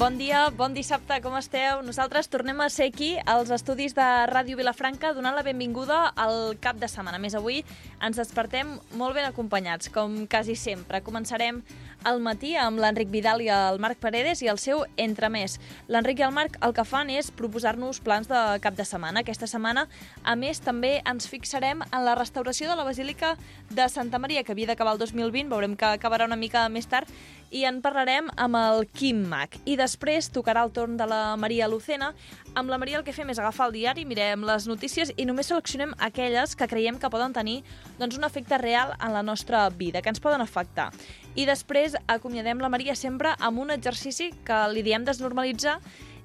Bon dia, bon dissabte, com esteu? Nosaltres tornem a ser aquí als estudis de Ràdio Vilafranca donant la benvinguda al cap de setmana. A més, avui ens despertem molt ben acompanyats, com quasi sempre. Començarem al matí amb l'Enric Vidal i el Marc Paredes i el seu entremés. L'Enric i el Marc el que fan és proposar-nos plans de cap de setmana. Aquesta setmana, a més, també ens fixarem en la restauració de la Basílica de Santa Maria, que havia d'acabar el 2020, veurem que acabarà una mica més tard, i en parlarem amb el Quim Mac. I després tocarà el torn de la Maria Lucena. Amb la Maria el que fem és agafar el diari, mirem les notícies i només seleccionem aquelles que creiem que poden tenir doncs, un efecte real en la nostra vida, que ens poden afectar. I després acomiadem la Maria sempre amb un exercici que li diem desnormalitzar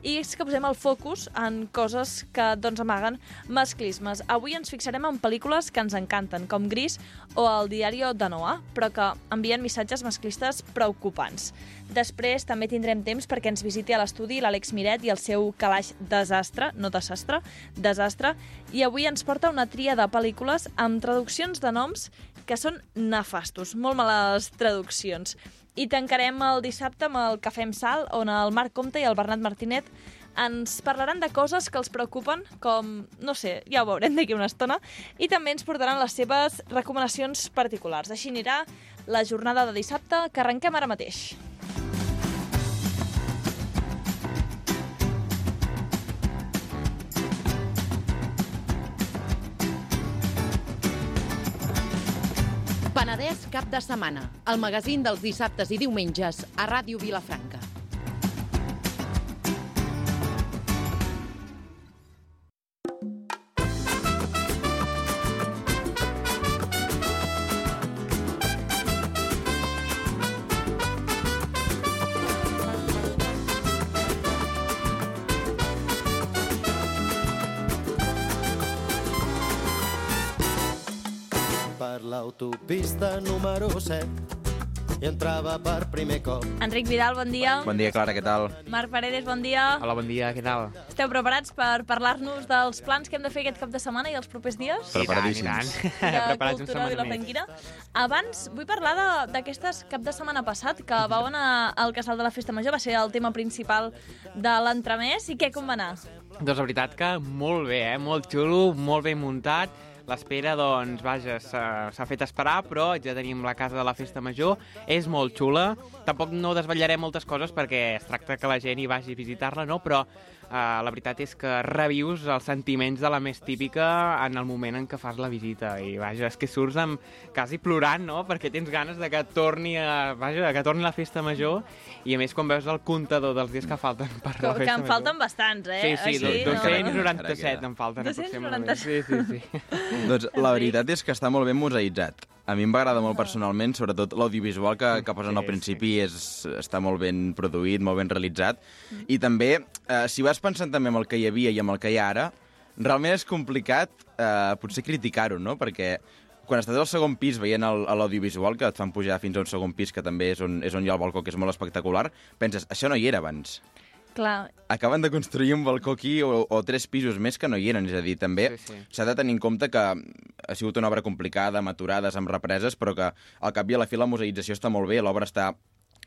i és que posem el focus en coses que doncs, amaguen masclismes. Avui ens fixarem en pel·lícules que ens encanten, com Gris o El diari de Noah, però que envien missatges masclistes preocupants. Després també tindrem temps perquè ens visiti a l'estudi l'Àlex Miret i el seu calaix desastre, no desastre, desastre, i avui ens porta una tria de pel·lícules amb traduccions de noms que són nefastos, molt males traduccions. I tancarem el dissabte amb el Cafè amb Sal, on el Marc Comte i el Bernat Martinet ens parlaran de coses que els preocupen, com, no sé, ja ho veurem d'aquí una estona, i també ens portaran les seves recomanacions particulars. Així anirà la jornada de dissabte, que arrenquem ara mateix. Penedès cap de setmana, el magazín dels dissabtes i diumenges a Ràdio Vilafranca. L'autopista número 7 i entrava per primer cop. Enric Vidal, bon dia. Bon dia, Clara, què tal? Marc Paredes, bon dia. Hola, bon dia, què tal? Esteu preparats per parlar-nos dels plans que hem de fer aquest cap de setmana i els propers dies? Preparadíssims. I tant, i tant. de Preparats una cultura setmana més. Abans, vull parlar de- d'aquestes cap de setmana passat, que vau anar al Casal de la Festa Major, va ser el tema principal de l'entremès, i què, com va anar? Doncs la veritat que molt bé, eh? Molt xulo, molt ben muntat. L'espera, doncs, vaja, s'ha fet esperar, però ja tenim la casa de la Festa Major. És molt xula. Tampoc no desvetllarem moltes coses perquè es tracta que la gent hi vagi a visitar-la, no? Però eh, la veritat és que revius els sentiments de la més típica en el moment en què fas la visita. I, vaja, és que surts amb quasi plorant, no? Perquè tens ganes de que torni a, vaja, que torni la Festa Major i, a més, quan veus el comptador dels dies que falten per Que, la que Festa en Major... falten bastants, eh? Sí, sí, Així, do- no? 297 en falten 297. aproximadament. Sí, sí, sí. Doncs la veritat és que està molt ben museïtzat. A mi em va agradar molt personalment, sobretot l'audiovisual que, que posen Sí, al principi és, està molt ben produït, molt ben realitzat. I també, eh, si vas pensant també amb el que hi havia i amb el que hi ha ara, realment és complicat eh, potser criticar-ho, no? Perquè quan estàs al segon pis veient el- l'audiovisual, que et fan pujar fins a un segon pis, que també és on, és on hi ha el balcó, que és molt espectacular, penses, això no hi era abans. Clar, acaben de construir un balcó aquí o, o tres pisos més que no hi eren. És a dir, també Sí, sí. s'ha de tenir en compte que ha sigut una obra complicada, amb aturades, amb represes, però que al cap i a la fi la museïtzació està molt bé, l'obra està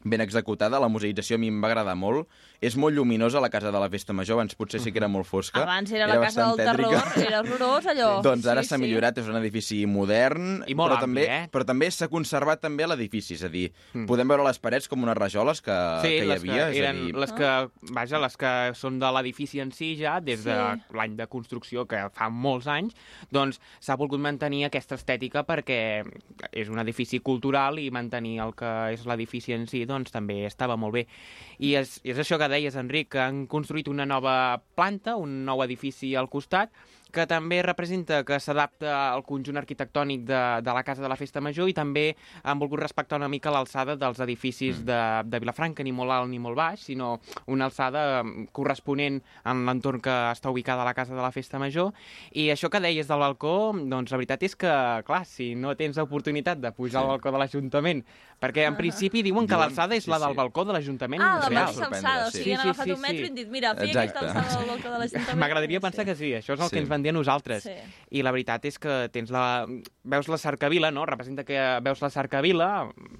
ben executada, la museïtzació a mi em va agradar molt. És molt lluminosa la casa de la Festa Major, abans potser sí que era molt fosca. abans era, la casa del bastant terror, era horrorós allò. Doncs ara Sí, s'ha sí. millorat, és un edifici modern, I molt però, ampli, també, eh? però també s'ha conservat també l'edifici, és a dir, podem veure les parets com unes rajoles que, Sí, que hi les havia, a eren dir... les que, vaja, les que són de l'edifici en si ja, des de Sí. l'any de construcció, que fa molts anys, doncs s'ha volgut mantenir aquesta estètica perquè és un edifici cultural i mantenir el que és l'edifici en si, doncs també estava molt bé. I és, és això que deies, Enric, que han construït una nova planta, un nou edifici al costat, que també representa que s'adapta al conjunt arquitectònic de, de la Casa de la Festa Major i també han volgut respectar una mica l'alçada dels edificis de, de Vilafranca, ni molt alt ni molt baix, sinó una alçada mm, corresponent en l'entorn que està ubicada la Casa de la Festa Major. I això que deies del balcó, doncs la veritat és que, clar, si no tens l'oportunitat de pujar Sí. al balcó de l'Ajuntament, perquè en principi diuen que l'alçada és la sí, del sí. balcó de l'Ajuntament Ah, la real. mateixa alçada, o sí. sigui, han Sí, sí, agafat sí, un metro sí. i han dit, mira, fi Exacte. aquesta alçada del balcó de l'Ajuntament. M'agradaria pensar que sí, això és el Sí. que ens van van dir a nosaltres. Sí. I la veritat és que tens la... veus la cercavila, no? Representa que veus la cercavila,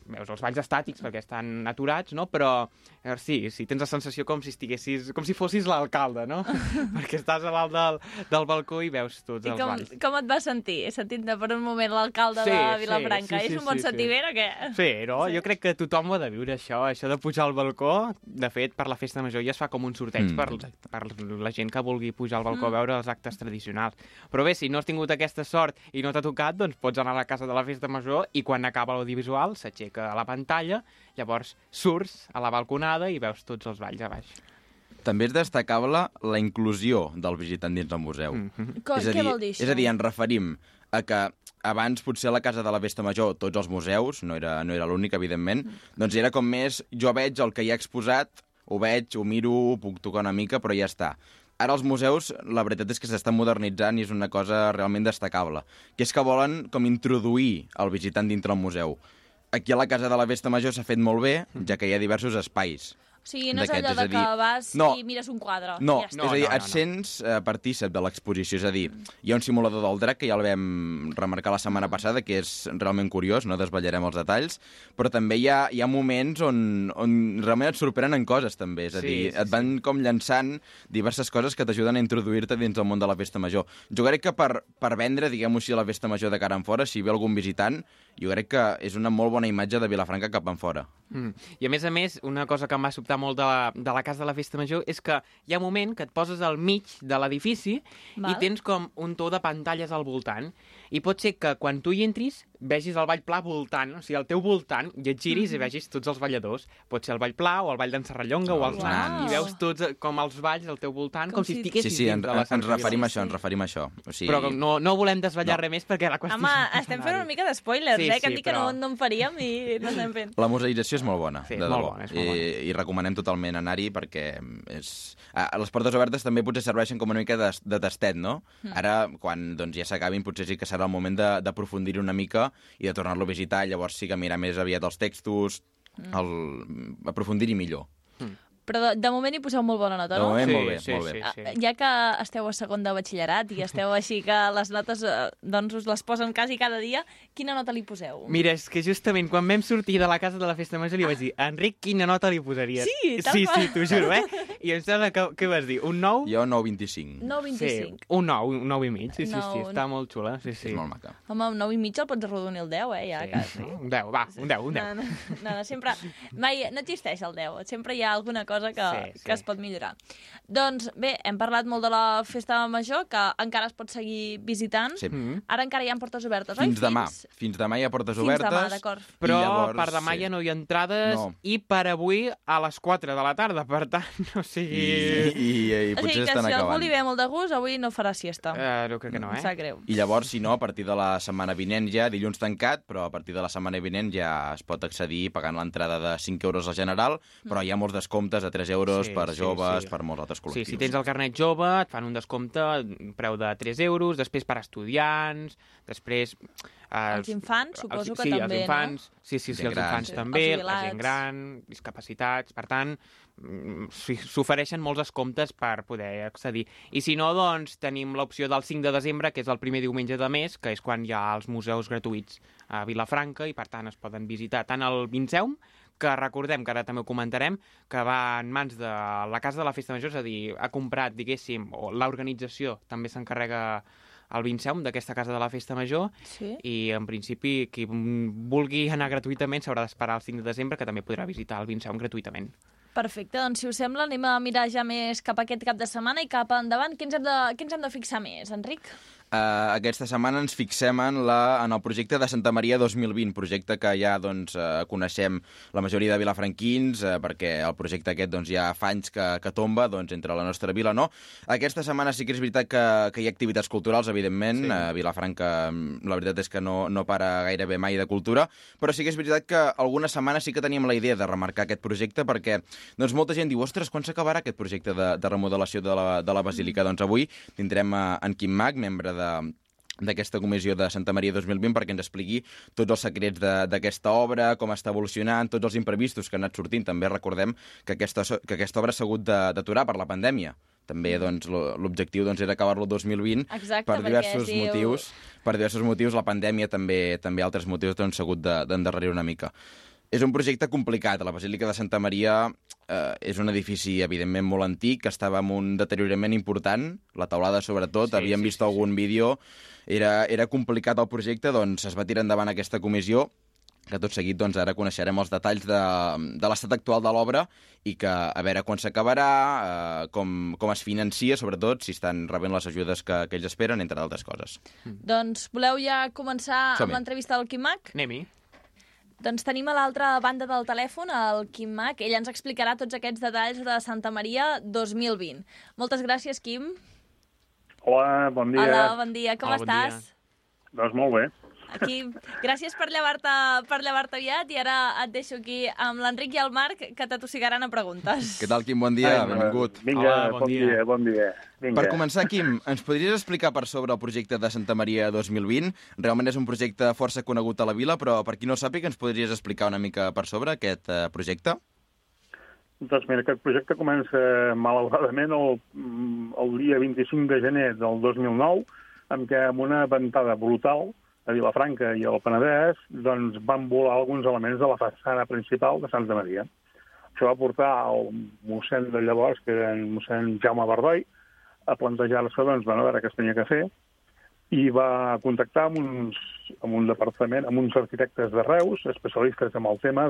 veus els valls estàtics perquè estan aturats, no? Però eh, sí, sí, tens la sensació com si estiguessis... com si fossis l'alcalde, no? perquè estàs a dalt del, del balcó i veus tots I els com, valls. com et vas sentir? He sentit per un moment l'alcalde Sí, de sí, Vilafranca. sí, sí, és un bon sí, sí. sentiment o què? Sí, no? Sí. Jo crec que tothom ho ha de viure, això. Això de pujar al balcó, de fet, per la festa major ja es fa com un sorteig Mm, per, per la gent que vulgui pujar al balcó Mm. a veure els actes tradicionals. Però bé, si no has tingut aquesta sort i no t'ha tocat, doncs pots anar a la casa de la festa major i quan acaba l'audiovisual s'aixeca a la pantalla, llavors surts a la balconada i veus tots els balls a baix. També és destacable la inclusió del visitant dins del museu. Mm -hmm. És a què dir, vol dir això? És a dir, ens referim a que abans potser a la Casa de la Festa Major, tots els museus, no era, no era l'únic, evidentment, Mm. doncs era com més, jo veig el que hi ha exposat, ho veig, ho miro, ho puc tocar una mica, però ja està. Ara els museus, la veritat és que s'estan modernitzant i és una cosa realment destacable, que és que volen com introduir el visitant dintre el museu. Aquí a la Casa de la Festa Major s'ha fet molt bé, ja que hi ha diversos espais. O sigui, no és allò és a que dir, vas no. i mires un quadre. No, ja és està. a dir, no, no, et no. sents eh, partícip de l'exposició, és a dir, hi ha un simulador del drac que ja el vam remarcar la setmana passada, que és realment curiós, no desvetllarem els detalls, però també hi ha, hi ha moments on, on realment et sorprenen coses, també, és a Sí, dir, sí, et van com llançant diverses coses que t'ajuden a introduir-te dins del món de la festa major. Jo crec que per, per vendre, diguem-ho així, la festa major de cara en fora, si ve algun visitant, jo crec que és una molt bona imatge de Vilafranca cap en fora. Mm. I a més a més, una cosa que em va sobtar molt de la, de la casa de la festa major és que hi ha un moment que et poses al mig de l'edifici i tens com un to de pantalles al voltant. I pot ser que quan tu hi entris vegis el ball pla voltant, o sigui, al teu voltant, i et giris Mhm. i vegis tots els balladors. Pot ser el ball pla o el ball d'en Serrallonga o els Els nans. I veus tots eh, com els balls al teu voltant, Com com, si si- Sí, estiguessis sí, dins ens, de la ens referim a Sí, això, ens referim a això. O sigui, Però no, no volem desvetllar No. res més perquè la qüestió... Home, és estem fent una mica d'espoilers, Sí, eh? Que han sí, dit que però- no, no en faríem i no estem fent. La museïtzació és molt bona, Sí, de debò. molt bona, és molt I, I recomanem totalment anar-hi perquè és... Ah, les portes obertes també potser serveixen com una mica de, de tastet, no? Mm. Ara, quan doncs, ja s'acabin, potser sí que serà el moment de- d'aprofundir-hi una mica i de tornar-lo a visitar, llavors sí que mirar més aviat els textos, Mm. el... aprofundir-hi millor. Però de, de moment hi poseu molt bona nota, De no? moment, Sí, molt bé, sí, molt bé. sí. Ah, Ja que esteu a segon de batxillerat i esteu així que les notes eh, doncs us les posen quasi cada dia, quina nota li poseu? Mira, és que justament quan vam sortir de la casa de la festa major li vaig dir Enric, quina nota li posaries? Sí, tal Sí, qual. sí, t'ho juro, eh? I em sembla que, què vas dir? Un 9? Jo 9,25. 9,25. Sí, un 9, un 9 i mig, sí, sí, sí, Nou, està molt xula, sí, sí. És molt maca. Home, un 9 i mig el pots arrodonir el 10, eh? Ja, Sí, quasi. Un 10, va, un 10, un 10. No, no, no, no, sempre... Mai, no existeix el 10. Sempre hi ha alguna cosa que, Sí, sí. que es pot millorar. Doncs bé, hem parlat molt de la festa major, que encara es pot seguir visitant. Sí. Mm. Ara encara hi ha portes obertes, oi? Fins demà. Fins demà hi ha portes Fins obertes. demà, d'acord. Però I llavors, per demà sí. ja no hi ha entrades No. i per avui a les 4 de la tarda, per tant, o I, sigui... i, i, i O potser sigui que estan si algú li ve molt de gust, avui no farà siesta. Uh, jo crec que no, Em eh? sap greu. I llavors, si no, a partir de la setmana vinent ja, dilluns tancat, però a partir de la setmana vinent ja es pot accedir pagant l'entrada de 5 euros al general, però hi ha molts descomptes a 3 euros Sí, per sí, joves, sí. per molts altres Sí, col·lectius. si tens el carnet jove, et fan un descompte, un preu de 3 euros, després per estudiants, després... Els infants, suposo que sí, també, els infants, Sí, sí, sí, Gent els gran, infants sí. també, Els la gent gran, discapacitats, per tant, mm, sí, s'ofereixen molts descomptes per poder accedir. I si no, doncs, tenim l'opció del 5 de desembre, que és el primer diumenge de mes, que és quan hi ha els museus gratuïts a Vilafranca, i per tant es poden visitar tant el Vinceum, que recordem, que ara també ho comentarem, que va en mans de la Casa de la Festa Major, és a dir, ha comprat, diguéssim, o l'organització també s'encarrega el Vinceum d'aquesta Casa de la Festa Major, Sí? i en principi qui vulgui anar gratuïtament s'haurà d'esperar el 5 de desembre, que també podrà visitar el Vinceum gratuïtament. Perfecte, doncs si us sembla anem a mirar ja més cap a aquest cap de setmana i cap endavant. Què ens hem de, què ens hem de fixar més, Enric? Uh, aquesta setmana ens fixem en, la, en el projecte de Santa Maria 2020, projecte que ja doncs, uh, coneixem la majoria de vilafranquins, uh, perquè el projecte aquest doncs, ja fa anys que, que tomba doncs, entre la nostra vila, no? Aquesta setmana sí que és veritat que, que hi ha activitats culturals, evidentment. Sí. Uh, Vilafranca, mm, la veritat és que no, no para gairebé mai de cultura, però sí que és veritat que alguna setmana sí que teníem la idea de remarcar aquest projecte, perquè doncs, molta gent diu, ostres, quan s'acabarà aquest projecte de, de remodelació de la, de la Basílica? Doncs avui tindrem uh, en Quim Mag, membre de d'aquesta comissió de Santa Maria 2020 perquè ens expliqui tots els secrets de- d'aquesta obra, com està evolucionant, tots els imprevistos que han anat sortint. També recordem que aquesta, que aquesta obra s'ha hagut de- d'aturar per la pandèmia També doncs, lo- l'objectiu doncs, era acabar-lo el 2020 Exacte, per diversos diu- motius. Per diversos motius, la pandèmia també també altres motius doncs, s'ha hagut de- d'endarrerir una mica. És un projecte complicat. La Basílica de Santa Maria eh, és un edifici, evidentment, molt antic, que estava amb un deteriorament important, la taulada sobretot, Sí, havíem sí, vist sí, algun vídeo, era, era complicat el projecte, doncs es va tirar endavant aquesta comissió, que tot seguit doncs, ara coneixerem els detalls de, de l'estat actual de l'obra i que a veure quan s'acabarà, eh, com, com es financia, sobretot, si estan rebent les ajudes que, que ells esperen, entre d'altres coses. Doncs voleu ja començar amb l'entrevista del Quim Mac? Anem-hi. Doncs tenim a l'altra banda del telèfon el Quim Mac. Ell ens explicarà tots aquests detalls de Santa Maria 2020. Moltes gràcies, Quim. Hola, bon dia. Hola, bon dia. Com Hola, bon estàs? Doncs molt bé. Aquí, gràcies per llevar-te per llevar aviat i ara et deixo aquí amb l'Enric i el Marc que t'atossigaran a preguntes. Què tal, Quim? Bon dia, Ai, benvingut. Vinga, Hola, bon bon, dia. dia. bon dia. Vinga. Per començar, Quim, ens podries explicar per sobre el projecte de Santa Maria 2020? Realment és un projecte força conegut a la vila, però per qui no sàpiga, ens podries explicar una mica per sobre aquest eh, projecte? Doncs mira, aquest projecte comença malauradament el, mm, el dia 25 de gener del 2009, amb què amb una ventada brutal a Vilafranca i al Penedès doncs, van volar alguns elements de la façana principal de Santa Maria. Això va portar al mossèn de llavors, que era en mossèn Jaume Bardoi, a plantejar-se doncs, bueno, a veure què es tenia que fer, i va contactar amb, uns, amb un departament, amb uns arquitectes de Reus, especialistes en el tema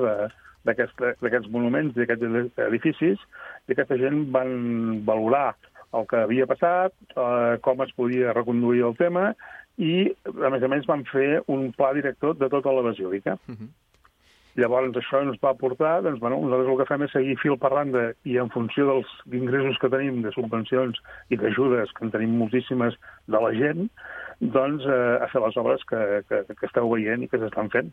d'aquests monuments, d'aquests edificis, i aquesta gent van valorar el que havia passat, eh, com es podia reconduir el tema, i, a més a més, van fer un pla director de tota la basílica. Mhm. Llavors, això ens va portar, doncs, bueno, nosaltres el que fem és seguir fil per randa i en funció dels ingressos que tenim de subvencions i d'ajudes, que en tenim moltíssimes de la gent, doncs eh, a fer les obres que, que, que esteu veient i que s'estan fent.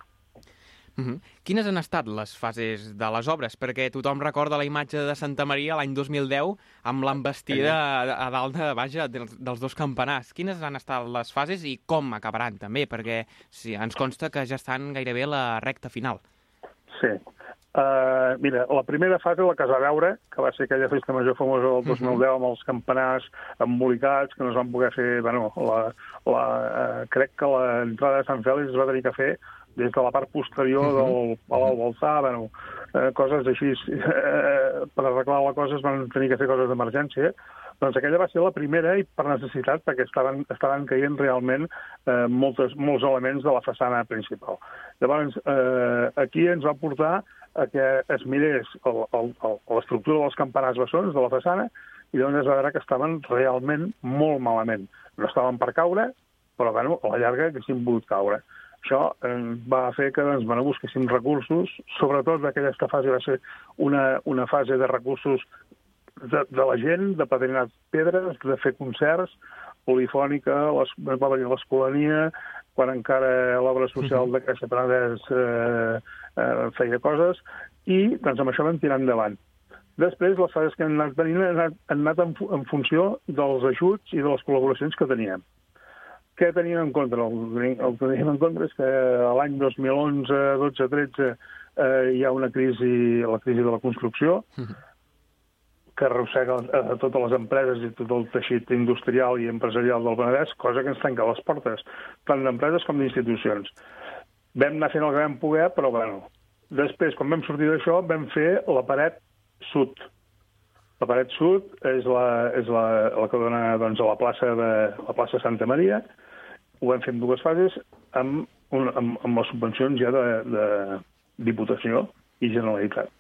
Mhm. Quines han estat les fases de les obres? Perquè tothom recorda la imatge de Santa Maria l'any 2010 amb l'embestida a, a dalt de, vaja, dels, dels dos campanars. Quines han estat les fases i com acabaran, també? Perquè sí, ens consta que ja estan gairebé a la recta final. Sí. Uh, mira, la primera fase, la Casa Veure, que va ser aquella festa major famosa del 2010 amb els campanars embolicats, que no es van poder fer... Bueno, la, la, uh, crec que l'entrada de Sant Fèlix es va tenir que fer des de la part posterior del Palau Balsà, bueno, eh, coses així, eh, per arreglar la cosa es van tenir que fer coses d'emergència, doncs aquella va ser la primera i per necessitat, perquè estaven, estaven caient realment eh, moltes, molts elements de la façana principal. Llavors, eh, aquí ens va portar a que es mirés l'estructura dels campanars bessons de la façana i llavors es va veure que estaven realment molt malament. No estaven per caure, però bueno, a la llarga haguessin pogut caure. Això eh, va fer que doncs, bueno, busquéssim recursos, sobretot d'aquesta fase va ser una, una fase de recursos de, de la gent, de padrinar pedres, de fer concerts, polifònica, les, va venir l'Escolania, quan encara l'obra social de Caixa Penedès eh, eh, feia coses, i doncs amb això vam tirar endavant. Després, les fases que han anat venint han anat, han anat en, en funció dels ajuts i de les col·laboracions que teníem. Què teníem en compte? El, el que teníem en compte és que l'any 2011, 12, 13 eh, hi ha una crisi, la crisi de la construcció, que arrossega a totes les empreses i tot el teixit industrial i empresarial del Penedès, cosa que ens tanca les portes, tant d'empreses com d'institucions. Vam anar fent el que vam poder, però bueno, després, quan vam sortir d'això, vam fer la paret sud. La paret sud és la, és la, la que dona doncs, a la plaça de la plaça Santa Maria. Ho vam fer en dues fases amb, un, amb, amb les subvencions ja de, de Diputació i Generalitat.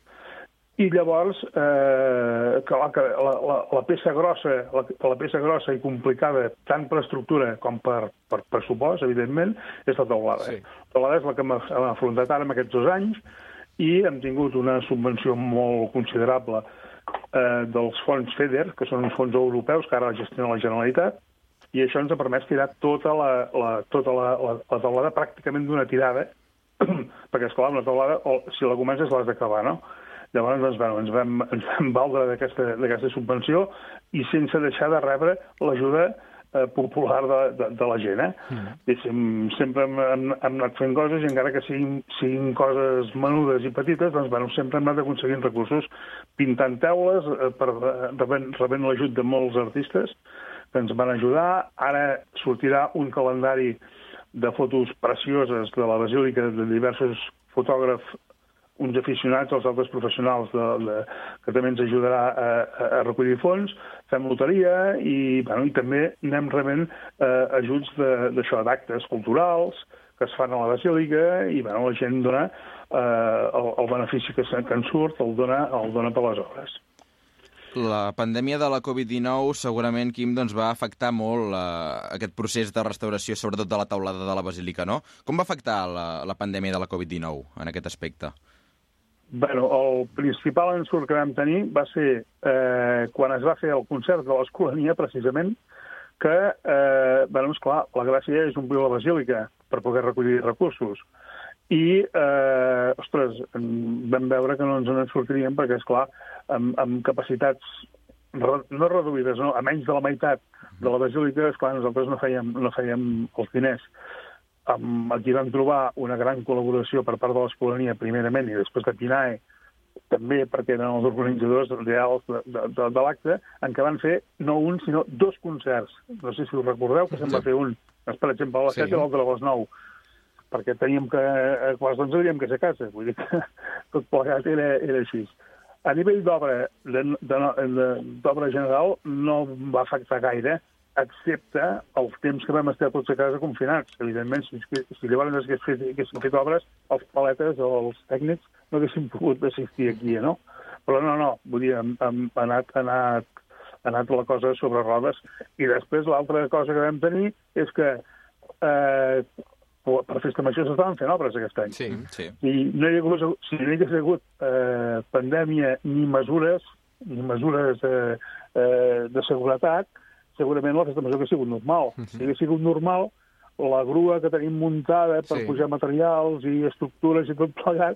I llavors, eh, que la, que la, la, la peça grossa, la, la peça grossa i complicada, tant per estructura com per, per pressupost, evidentment, és la teulada. Sí. La teulada és la que hem hem afrontat ara en aquests dos anys i hem tingut una subvenció molt considerable eh, dels fons FEDER, que són uns fons europeus que ara gestiona la Generalitat, i això ens ha permès tirar tota la, la, tota la, la, la teulada pràcticament d'una tirada, perquè, esclar, una teulada, o, si la comences l'has d'acabar, no? Llavors, doncs, bueno, ens, vam, ens vam valdre d'aquesta subvenció i sense deixar de rebre l'ajuda eh, popular de, de, de la gent. Eh? Mm. Sempre hem, hem, hem anat fent coses i encara que siguin, siguin coses menudes i petites, doncs bueno, sempre hem anat aconseguint recursos pintant teules, eh, per, eh, rebent, rebent l'ajut de molts artistes que ens van ajudar. Ara sortirà un calendari de fotos precioses de la Basílica de diversos fotògrafs uns aficionats, els altres professionals de, de, que també ens ajudarà a, a, recollir fons, fem loteria i, bueno, i també anem rebent eh, ajuts d'això, d'actes culturals que es fan a la Basílica i bueno, la gent dona eh, el, el benefici que, que en surt, el dona, el dona per les obres. La pandèmia de la Covid-19 segurament, Quim, doncs, va afectar molt eh, aquest procés de restauració, sobretot de la taulada de la Basílica, no? Com va afectar la, la pandèmia de la Covid-19 en aquest aspecte? Bueno, el principal ensurt que vam tenir va ser eh, quan es va fer el concert de l'Escolania, precisament, que, eh, bueno, esclar, la gràcia és omplir la basílica per poder recollir recursos. I, eh, ostres, vam veure que no ens en sortiríem perquè, esclar, amb, amb capacitats no reduïdes, no, a menys de la meitat de la basílica, esclar, nosaltres no fèiem, no fèiem els diners. Amb, aquí vam trobar una gran col·laboració per part de l'Escolania, primerament, i després de PINAE, també perquè eren els organitzadors reals de, de, de, de l'acte, en què van fer no un, sinó dos concerts. No sé si us recordeu, que se'n va fer un, per exemple, a les Sí. 7 i l'altre a les 9, perquè teníem que, a d'onze havíem que ser a casa, vull dir que tot plegat era, era així. A nivell d'obra d'obra general no va afectar gaire, excepte els temps que vam estar tots a casa confinats. Evidentment, si, si llavors hagués fet, haguessin fet obres, els paletes o els tècnics no haguessin pogut assistir aquí, no? Però no, no, vull dir, hem, hem anat, anat, anat la cosa sobre rodes. I després l'altra cosa que vam tenir és que eh, per Festa Major s'estaven fent obres aquest any. Sí. Sí. Si no hi hagués, si no hi hagués hagut eh, pandèmia ni mesures, ni mesures eh, eh, de seguretat, segurament la festa major hauria sigut normal. Si hagués sigut normal, la grua que tenim muntada per Sí. pujar materials i estructures i tot plegat,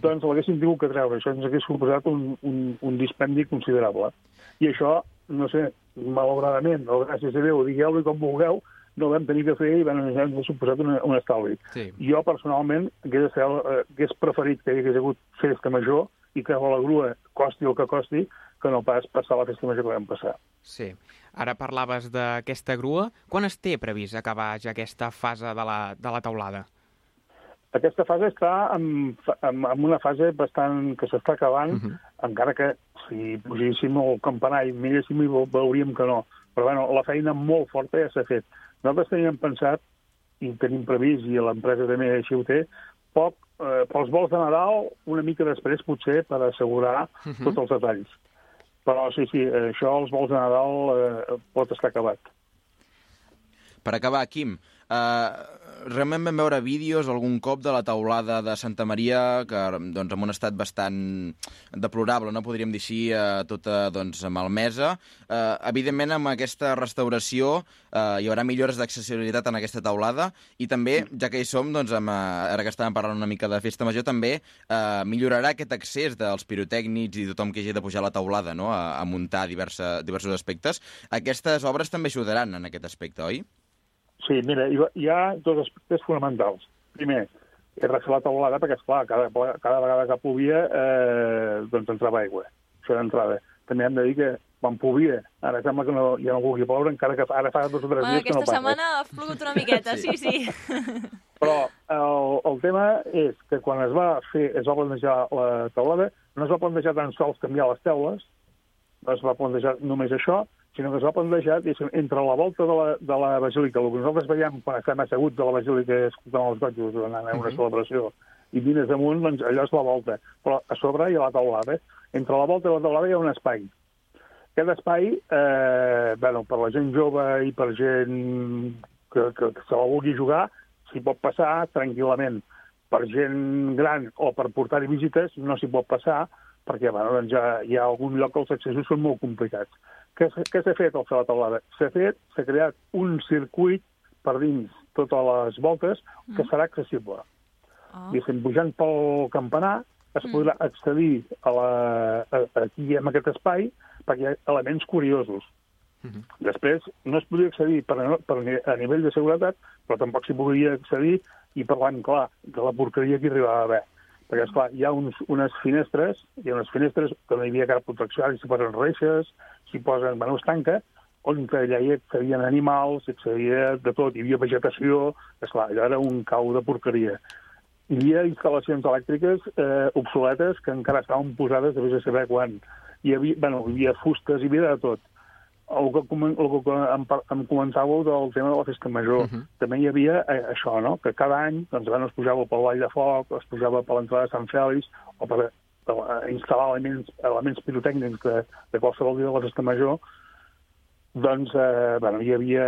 doncs l'haguéssim tingut que treure. Això ens hagués suposat un, un, un dispendi considerable. I això, no sé, malauradament, o gràcies a Déu, digueu-li com vulgueu, no vam tenir que fer i van, ens ha suposat un, un estalvi. Sí. Jo, personalment, hagués, eh, hagués preferit que hi hagués hagut festa major i que la grua costi el que costi, que no pas passar la festa major que vam passar. Sí. Ara parlaves d'aquesta grua. Quan es té previst acabar ja aquesta fase de la, de la taulada? Aquesta fase està en, en, en una fase bastant que s'està acabant, uh -huh. encara que si pugéssim el campanar i miréssim i veu- veuríem que no. Però bueno, la feina molt forta ja s'ha fet. Nosaltres teníem pensat, i tenim previst, i l'empresa també així ho té, poc, eh, pels vols de Nadal, una mica després potser per assegurar uh -huh. tots els detalls. Però sí, sí, això, els vols de Nadal, eh, pot estar acabat. Per acabar, Quim, eh, realment vam veure vídeos algun cop de la taulada de Santa Maria, que doncs, en un estat bastant deplorable, no podríem dir així, eh, tota doncs, malmesa. Eh, evidentment, amb aquesta restauració eh, hi haurà millores d'accessibilitat en aquesta taulada i també, ja que hi som, doncs, amb, eh, ara que estàvem parlant una mica de festa major, també eh, millorarà aquest accés dels pirotècnics i tothom que hagi de pujar a la taulada no? a, a muntar diversa, diversos aspectes. Aquestes obres també ajudaran en aquest aspecte, oi? Sí, mira, hi, va- hi ha dos aspectes fonamentals. Primer, és refer la taulada perquè, esclar, cada, cada vegada que plovia eh, doncs entrava aigua. Això d'entrada. També hem de dir que quan plovia, ara sembla que no, ja no vulgui ploure, encara que ara fa dos o tres Bueno, dies que no aquesta passa. setmana ha plogut una miqueta, sí, sí. Però el, el tema és que quan es va fer, es va plantejar la taulada, no es va plantejar tan sols canviar les teules, no es va plantejar només això, sinó que es va plantejar entre la volta de la, de la basílica, el que nosaltres veiem quan estem asseguts de la basílica escoltant els gotjos anant a una celebració, i vines amunt, doncs allò és la volta. Però a sobre hi ha la taulada. Entre la volta i la taulada hi ha un espai. Aquest espai, eh, bueno, per la gent jove i per gent que, que, que se la vulgui jugar, s'hi pot passar tranquil·lament. Per gent gran o per portar-hi visites no s'hi pot passar perquè bueno, doncs ja hi ha algun lloc que els accessos són molt complicats. Què, s'ha- què s'ha fet al fer la taulada? S'ha fet, s'ha creat un circuit per dins totes les voltes que serà accessible. Oh. Diguéssim, pujant pel campanar es podrà accedir a la, a, aquí en aquest espai perquè hi ha elements curiosos. Després, no es podia accedir per, a- per, a nivell de seguretat, però tampoc s'hi podia accedir i parlant, clar, de la porqueria que hi arribava a haver. Perquè, esclar, hi ha uns, unes finestres, hi ha unes finestres que no hi havia cap protecció, ara s'hi posen reixes, s'hi posen, bueno, es tanca, on allà hi accedien animals, s'hi accedia de tot, hi havia vegetació, esclar, allò era un cau de porqueria. Hi havia instal·lacions elèctriques eh, obsoletes que encara estaven posades de vés a saber quan. Hi havia, bueno, hi havia fustes, hi havia de tot. El que, el que em, em comentàveu del tema de la festa major, uh -huh. també hi havia eh, això, no?, que cada any doncs, bueno, es pujava pel Vall de Foc, es pujava per l'entrada de Sant Fèlix, o per, per eh, instal·lar elements, elements pirotècnics de, de qualsevol dia de la festa major, doncs eh, bueno, hi havia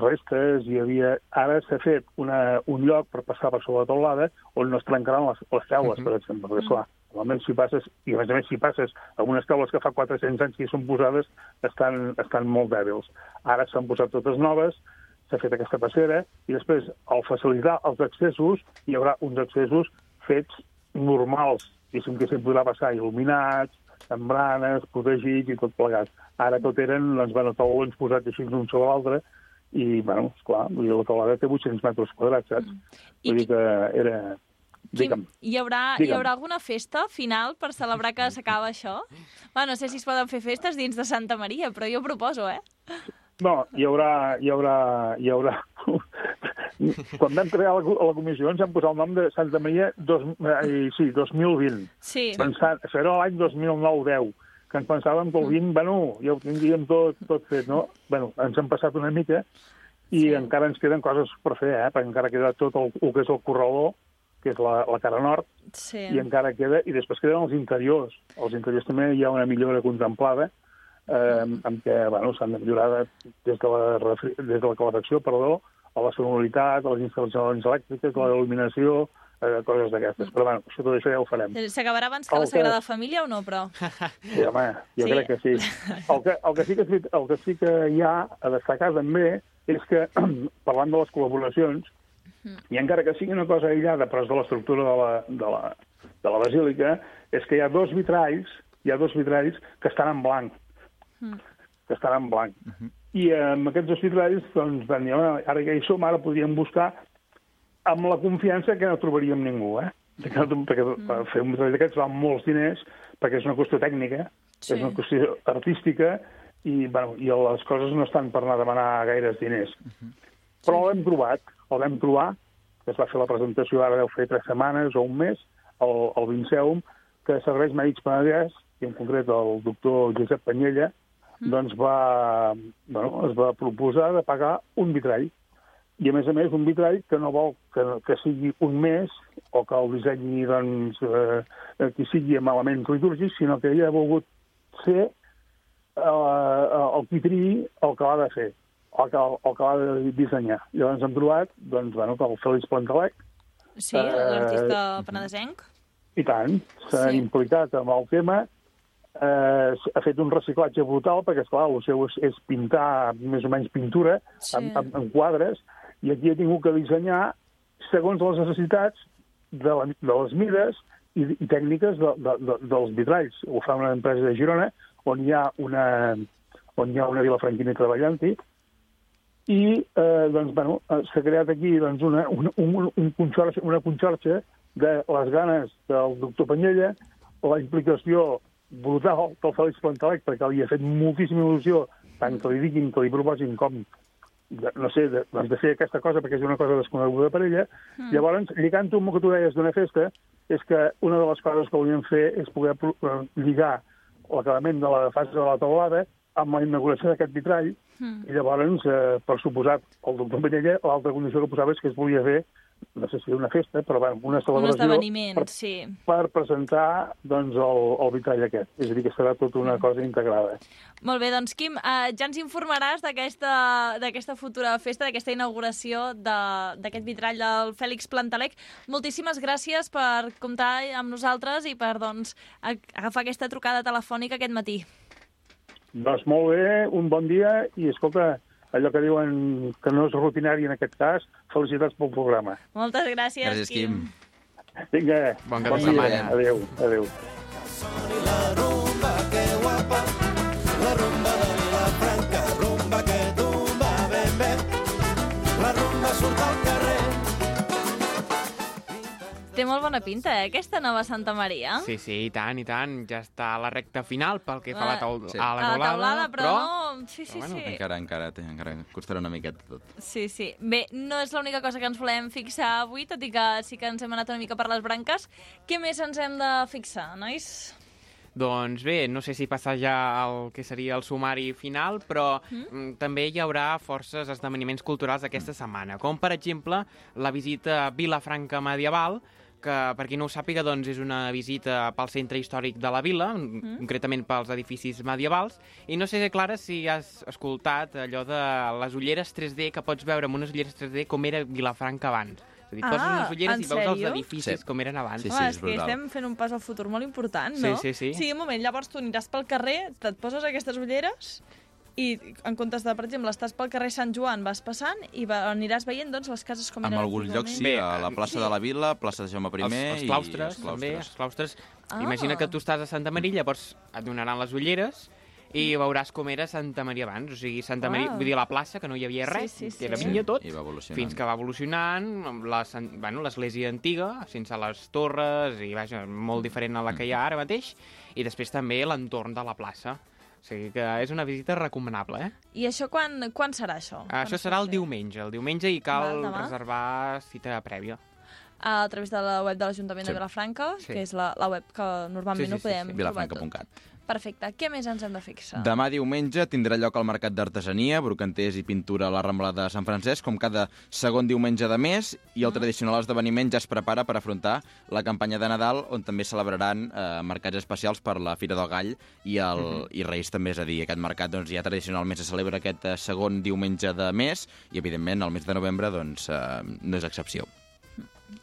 restes, hi havia... Ara s'ha fet una, un lloc per passar per sobre la teulada on no es trencaran les, les teules, per exemple, perquè, esclar, normalment si passes, i a més a més si passes amb unes teules que fa 400 anys que hi són posades, estan, estan molt dèbils. Ara s'han posat totes noves, s'ha fet aquesta passera, i després, al facilitar els accessos, hi haurà uns accessos fets normals, diguéssim que s'hi podrà passar il·luminats, amb branes, protegits i tot plegat. Ara tot eren, doncs, bueno, taulons posats així un sobre l'altre, i, bueno, esclar, la teulada té 800 metres quadrats, saps? I Vull dir que era... Digue'm. hi haurà, hi Digue'm. haurà alguna festa final per celebrar que s'acaba això? Bueno, no sé si es poden fer festes dins de Santa Maria, però jo proposo, eh? No, hi haurà... Hi haurà, hi haurà... Quan vam crear la, la comissió ens vam posar el nom de Santa Maria dos, eh, sí, 2020. Sí. Pensant, era l'any 2009-10, que ens pensàvem que el 20, bueno, ja ho tindríem tot, tot fet, no? Bueno, ens hem passat una mica i Sí. encara ens queden coses per fer, eh? Perquè encara queda tot el, el que és el corraló, que és la, la cara nord, Sí. i encara queda... I després queden els interiors. Els interiors també hi ha una millora contemplada, eh, amb què bueno, s'han de millorar de- des de, la, des de la calefacció, perdó, a la sonoritat, a les instal·lacions elèctriques, a la il·luminació, eh, coses d'aquestes. Però bueno, això, tot això ja ho farem. S'acabarà abans que El la que- Sagrada Família o no, però? Sí, home, jo Sí. crec que sí. El que, el, que sí que, el que sí que hi ha a destacar també és que, parlant de les col·laboracions, i encara que sigui una cosa aïllada, però és de l'estructura de la, de, la, de la basílica, és que hi ha dos vitralls, hi ha dos vitralls que estan en blanc, que estan en blanc. I amb aquests dos vitralls, doncs, van dir, "Home, ara que hi som, ara podríem buscar amb la confiança que no trobaríem ningú, eh? Que no, perquè mm. fer un vitrall d'aquests val molts diners, perquè és una qüestió tècnica, Sí. és una qüestió artística, i, bueno, i les coses no estan per anar a demanar gaires diners. Però l'hem trobat, el vam trobar, que es va fer la presentació ara deu fer tres setmanes o un mes, al, al Vinceum, que Serveis Mèdics Penedès, i en concret el doctor Josep Panyella, doncs va, bueno, es va proposar de pagar un vitrall. I, a més a més, un vitrall que no vol que, que sigui un mes o que el dissenyi doncs, eh, que sigui amb elements litúrgics, sinó que ell ha volgut ser eh, el qui triï el que l'ha de fer, el que, el que l'ha de dissenyar. Llavors hem trobat doncs, bueno, que el Félix Plantalec, Sí, Eh, l'artista penedesenc. i tant, s'ha Sí. implicat amb el tema, eh, ha fet un reciclatge brutal, perquè, esclar, el seu és, és pintar més o menys pintura Sí. en, en, en quadres, i aquí ha tingut que dissenyar segons les necessitats de, la, de les mides i, i tècniques de, de, de, dels vitralls. Ho fa una empresa de Girona, on hi ha una, on hi ha una vilafranquina treballant-hi, i eh, doncs, bueno, eh, s'ha creat aquí doncs, una, un, un, un conxorxa, una conxorxa de les ganes del doctor Panyella, la implicació brutal del Fèlix Plantalec, perquè li ha fet moltíssima il·lusió, tant que li diguin, que li proposin com de, no sé, de, doncs de fer aquesta cosa perquè és una cosa desconeguda per ella. Mm. Llavors, lligant-ho amb el que tu deies d'una festa, és que una de les coses que volíem fer és poder eh, lligar l'acabament de la fase de la taulada amb la inauguració d'aquest vitrall, Mm. i llavors, eh, per suposat, el doctor Panyella, l'altra condició que posava és que es volia fer, no sé si una festa, però bueno, una Un celebració esdeveniment, per, sí. per presentar doncs, el, el vitrall aquest. És a dir, que serà tota una cosa integrada. Molt bé, doncs, Quim, eh, ja ens informaràs d'aquesta futura festa, d'aquesta inauguració de- d'aquest vitrall del Fèlix Plantalec. Moltíssimes gràcies per comptar amb nosaltres i per doncs, agafar aquesta trucada telefònica aquest matí. Doncs molt bé, un bon dia, i escolta, allò que diuen que no és rutinari en aquest cas, felicitats pel programa. Moltes gràcies, Gràcies, Quim. Vinga, Bon cap de dia. setmana. Adéu, adéu. la rumba, que guapa, la rumba Té molt bona pinta, eh, aquesta nova Santa Maria. Sí, sí, i tant, i tant. Ja està a la recta final pel que fa a la, taul Sí. a la a la teulada, taulada, però, no... Sí, sí, però bueno, sí. Encara, encara, té, encara costarà una miqueta tot. Sí, sí. Bé, no és l'única cosa que ens volem fixar avui, tot i que sí que ens hem anat una mica per les branques. Què més ens hem de fixar, nois? Doncs bé, no sé si passar ja el que seria el sumari final, però mm? també hi haurà forces esdeveniments culturals aquesta setmana, com per exemple la visita a Vilafranca Medieval, que per qui no ho sàpiga doncs, és una visita pel centre històric de la vila, mm. concretament pels edificis medievals, i no sé, Clara, si has escoltat allò de les ulleres 3D que pots veure amb unes ulleres 3D com era Vilafranca abans. És a dir, poses Ah, unes ulleres i veus els sèrio? edificis Sí. com eren abans. Sí, Home, és és que estem fent un pas al futur molt important, Sí, no? sí, sí. Sí, un moment, llavors tu aniràs pel carrer, et poses aquestes ulleres i en comptes de, per exemple, estàs pel carrer Sant Joan, vas passant i va, aniràs veient doncs, les cases com En eren alguns llocs sí, a la plaça de la Vila, plaça de Jaume I els, els i claustres, els també, claustres. els claustres. Ah. Imagina que tu estàs a Santa Maria, llavors et donaran les ulleres i veuràs com era Santa Maria abans. O sigui, Santa Maria, Uau. vull dir, la plaça, que no hi havia Sí, res, sí, sí. que era vinya tot, I va evolucionant. fins que va evolucionant amb la san- bueno, l'església antiga, sense les torres, i vaja, molt diferent a la que hi ha ara mateix, i després també l'entorn de la plaça. O sigui que és una visita recomanable, eh? I això quan, quan serà, això? Quan Això es serà el diumenge. El diumenge hi cal demà? reservar cita prèvia. A través de la web de l'Ajuntament Sí. de Vilafranca, Sí. que és la, la web que normalment Sí, sí, no sí, podem sí. trobar tot. Perfecte. Què més ens hem de fixar? Demà diumenge tindrà lloc el Mercat d'Artesania, brocanters i pintura a la Rambla de Sant Francesc, com cada segon diumenge de mes, i el tradicional esdeveniment ja es prepara per afrontar la campanya de Nadal, on també celebraran eh, mercats especials per la Fira del Gall i, el, i Reis també, és a dir, aquest mercat doncs, ja tradicionalment se celebra aquest eh, segon diumenge de mes, i evidentment el mes de novembre doncs, eh, no és excepció.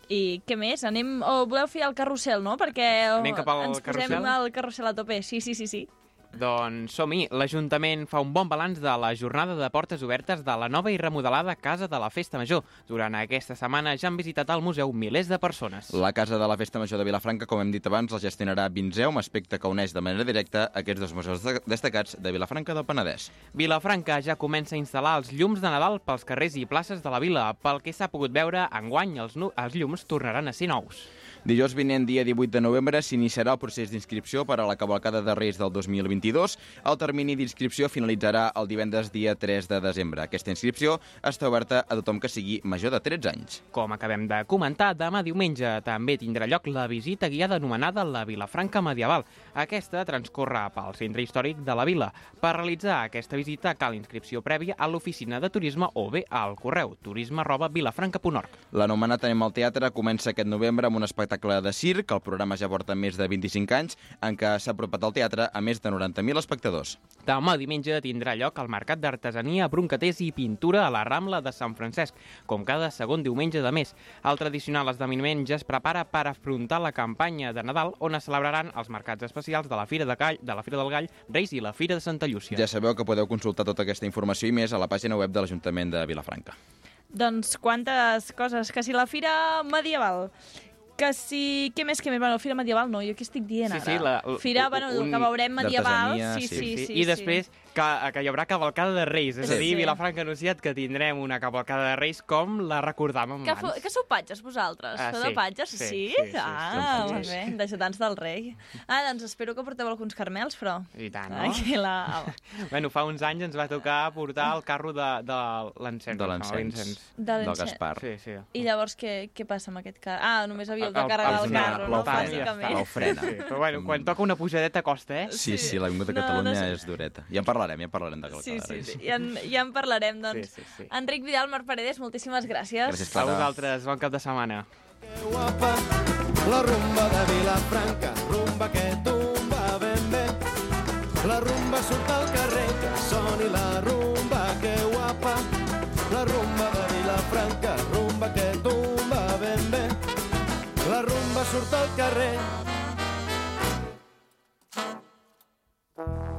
I què més? Anem... O voleu fer el carrusel, no? Perquè Anem cap al ens posem carrusel? al carrusel a tope. Sí, sí, sí, sí. Doncs som-hi. L'Ajuntament fa un bon balanç de la jornada de portes obertes de la nova i remodelada Casa de la Festa Major. Durant aquesta setmana ja han visitat el museu milers de persones. La Casa de la Festa Major de Vilafranca, com hem dit abans, la gestionarà Vinzeum, aspecte que uneix de manera directa aquests dos museus de- destacats de Vilafranca del Penedès. Vilafranca ja comença a instal·lar els llums de Nadal pels carrers i places de la vila. Pel que s'ha pogut veure, enguany els, els llums tornaran a ser nous. Dijous vinent, dia 18 de novembre, s'iniciarà el procés d'inscripció per a la cavalcada de Reis del 2022. El termini d'inscripció finalitzarà el divendres dia 3 de desembre. Aquesta inscripció està oberta a tothom que sigui major de 13 anys. Com acabem de comentar, demà diumenge també tindrà lloc la visita guiada anomenada la Vilafranca Medieval. Aquesta transcorre pel centre històric de la vila. Per realitzar aquesta visita cal inscripció prèvia a l'oficina de turisme o bé al correu turisme arroba vilafranca.org. L'anomenat Anem al Teatre comença aquest novembre amb un espectacle de circ. El programa ja porta més de 25 anys en què s'ha apropat al teatre a més de 90.000 espectadors. Demà diumenge tindrà lloc el Mercat d'Artesania, Broncaters i Pintura a la Rambla de Sant Francesc, com cada segon diumenge de mes. El tradicional esdeveniment ja es prepara per afrontar la campanya de Nadal, on es celebraran els mercats especials de la Fira, de Gall, de la Fira del Gall, Reis i la Fira de Santa Llúcia. Ja sabeu que podeu consultar tota aquesta informació i més a la pàgina web de l'Ajuntament de Vilafranca. Doncs quantes coses. Que si la fira medieval, que si... Què més, què més? Bueno, fira medieval no, jo què estic dient Sí, ara? sí, la- Fira, bueno, el un- que veurem medieval, sí, sí. sí, sí, sí. I després que, que hi haurà cavalcada de Reis, és Sí. a dir, Sí. Vilafranca ha anunciat que tindrem una cavalcada de Reis com la recordàvem Que, abans. que sou patges, vosaltres? Ah, Feu sí. de patges? Sí, Sí? sí, sí, ah, som molt bé, d'ajudants del rei. Ah, doncs espero que porteu alguns carmels, però... I tant, no? Aquí la... Bueno, fa uns anys ens va tocar portar el carro de, de l'encens. De no, l'encens. De Del l'encens. Gaspar. Sí, sí. I llavors què, què passa amb aquest carro? Ah, només havíeu de El- el- carregar el- el carro, no? l'ofrena, ja està. Bàsicament. L'ofrena. Sí, però bueno, quan toca una pujadeta costa, eh? Sí, sí, l'Avinguda de No, Catalunya no sé. és dureta. Ja en parlarem, ja en parlarem de Sí, Calcada sí, Reis. sí. Ja, en, ja en parlarem, doncs. Sí, sí, sí. Enric Vidal, Marc Paredes, moltíssimes gràcies. Gràcies, A Clara. vosaltres, bon cap de setmana. Que guapa, la rumba de Vilafranca, rumba que tumba ben bé. La rumba surt al carrer, que soni la rumba, que guapa. La rumba de Vilafranca, rumba que tumba ben bé. La rumba surt al carrer. What you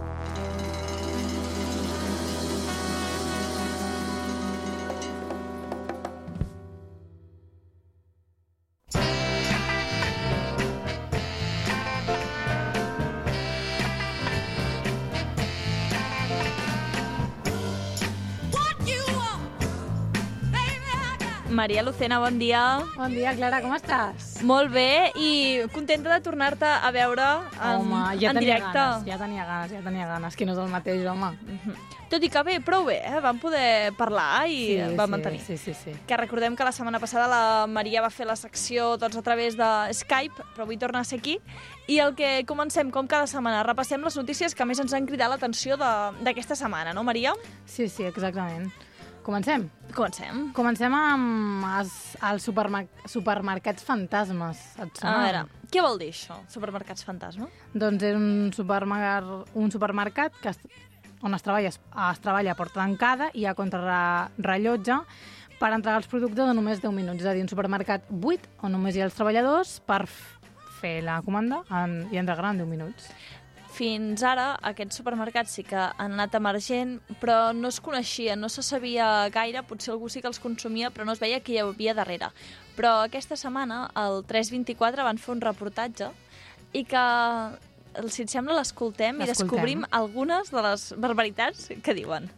Maria Lucena, bon dia. Bon dia, Clara, com estàs? Molt bé i contenta de tornar-te a veure en, home, ja en directe. ganes, ja tenia ganes, ja tenia ganes, que no és el mateix, home. Tot i que bé, prou bé, eh? vam poder parlar i sí, vam sí, mantenir. Sí, sí, sí. Que recordem que la setmana passada la Maria va fer la secció doncs, a través de Skype, però avui torna a ser aquí. I el que comencem, com cada setmana, repassem les notícies que més ens han cridat l'atenció de- d'aquesta setmana, no, Maria? Sí, sí, exactament. Comencem? Comencem. Comencem amb els, els supermer supermercats fantasmes. Et A sona? veure, què vol dir això, supermercats fantasma? Doncs és un, supermer un supermercat que es, on es treballa, es, es treballa a porta tancada i a contrarrellotge per entregar els productes en només 10 minuts. És a dir, un supermercat buit on només hi ha els treballadors per fer la comanda en, i entregar en 10 minuts. Fins ara, aquests supermercats sí que han anat emergent, però no es coneixien, no se sabia gaire, potser algú sí que els consumia, però no es veia qui hi havia darrere. Però aquesta setmana, el 324, van fer un reportatge i que, si et sembla, l'escoltem i descobrim algunes de les barbaritats que diuen.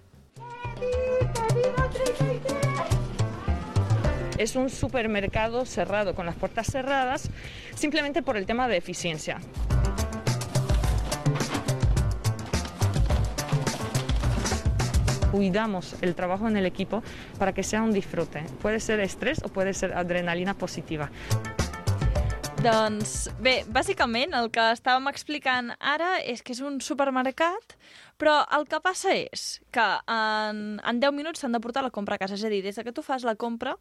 Es un supermercado cerrado, con las puertas cerradas, simplemente por el tema de eficiencia. Cuidamos el trabajo en el equipo para que sea un disfrute. Puede ser estrés o puede ser adrenalina positiva. Doncs bé, bàsicament el que estàvem explicant ara és que és un supermercat, però el que passa és que en, en 10 minuts s'han de portar la compra a casa. És a dir, des que tu fas la compra,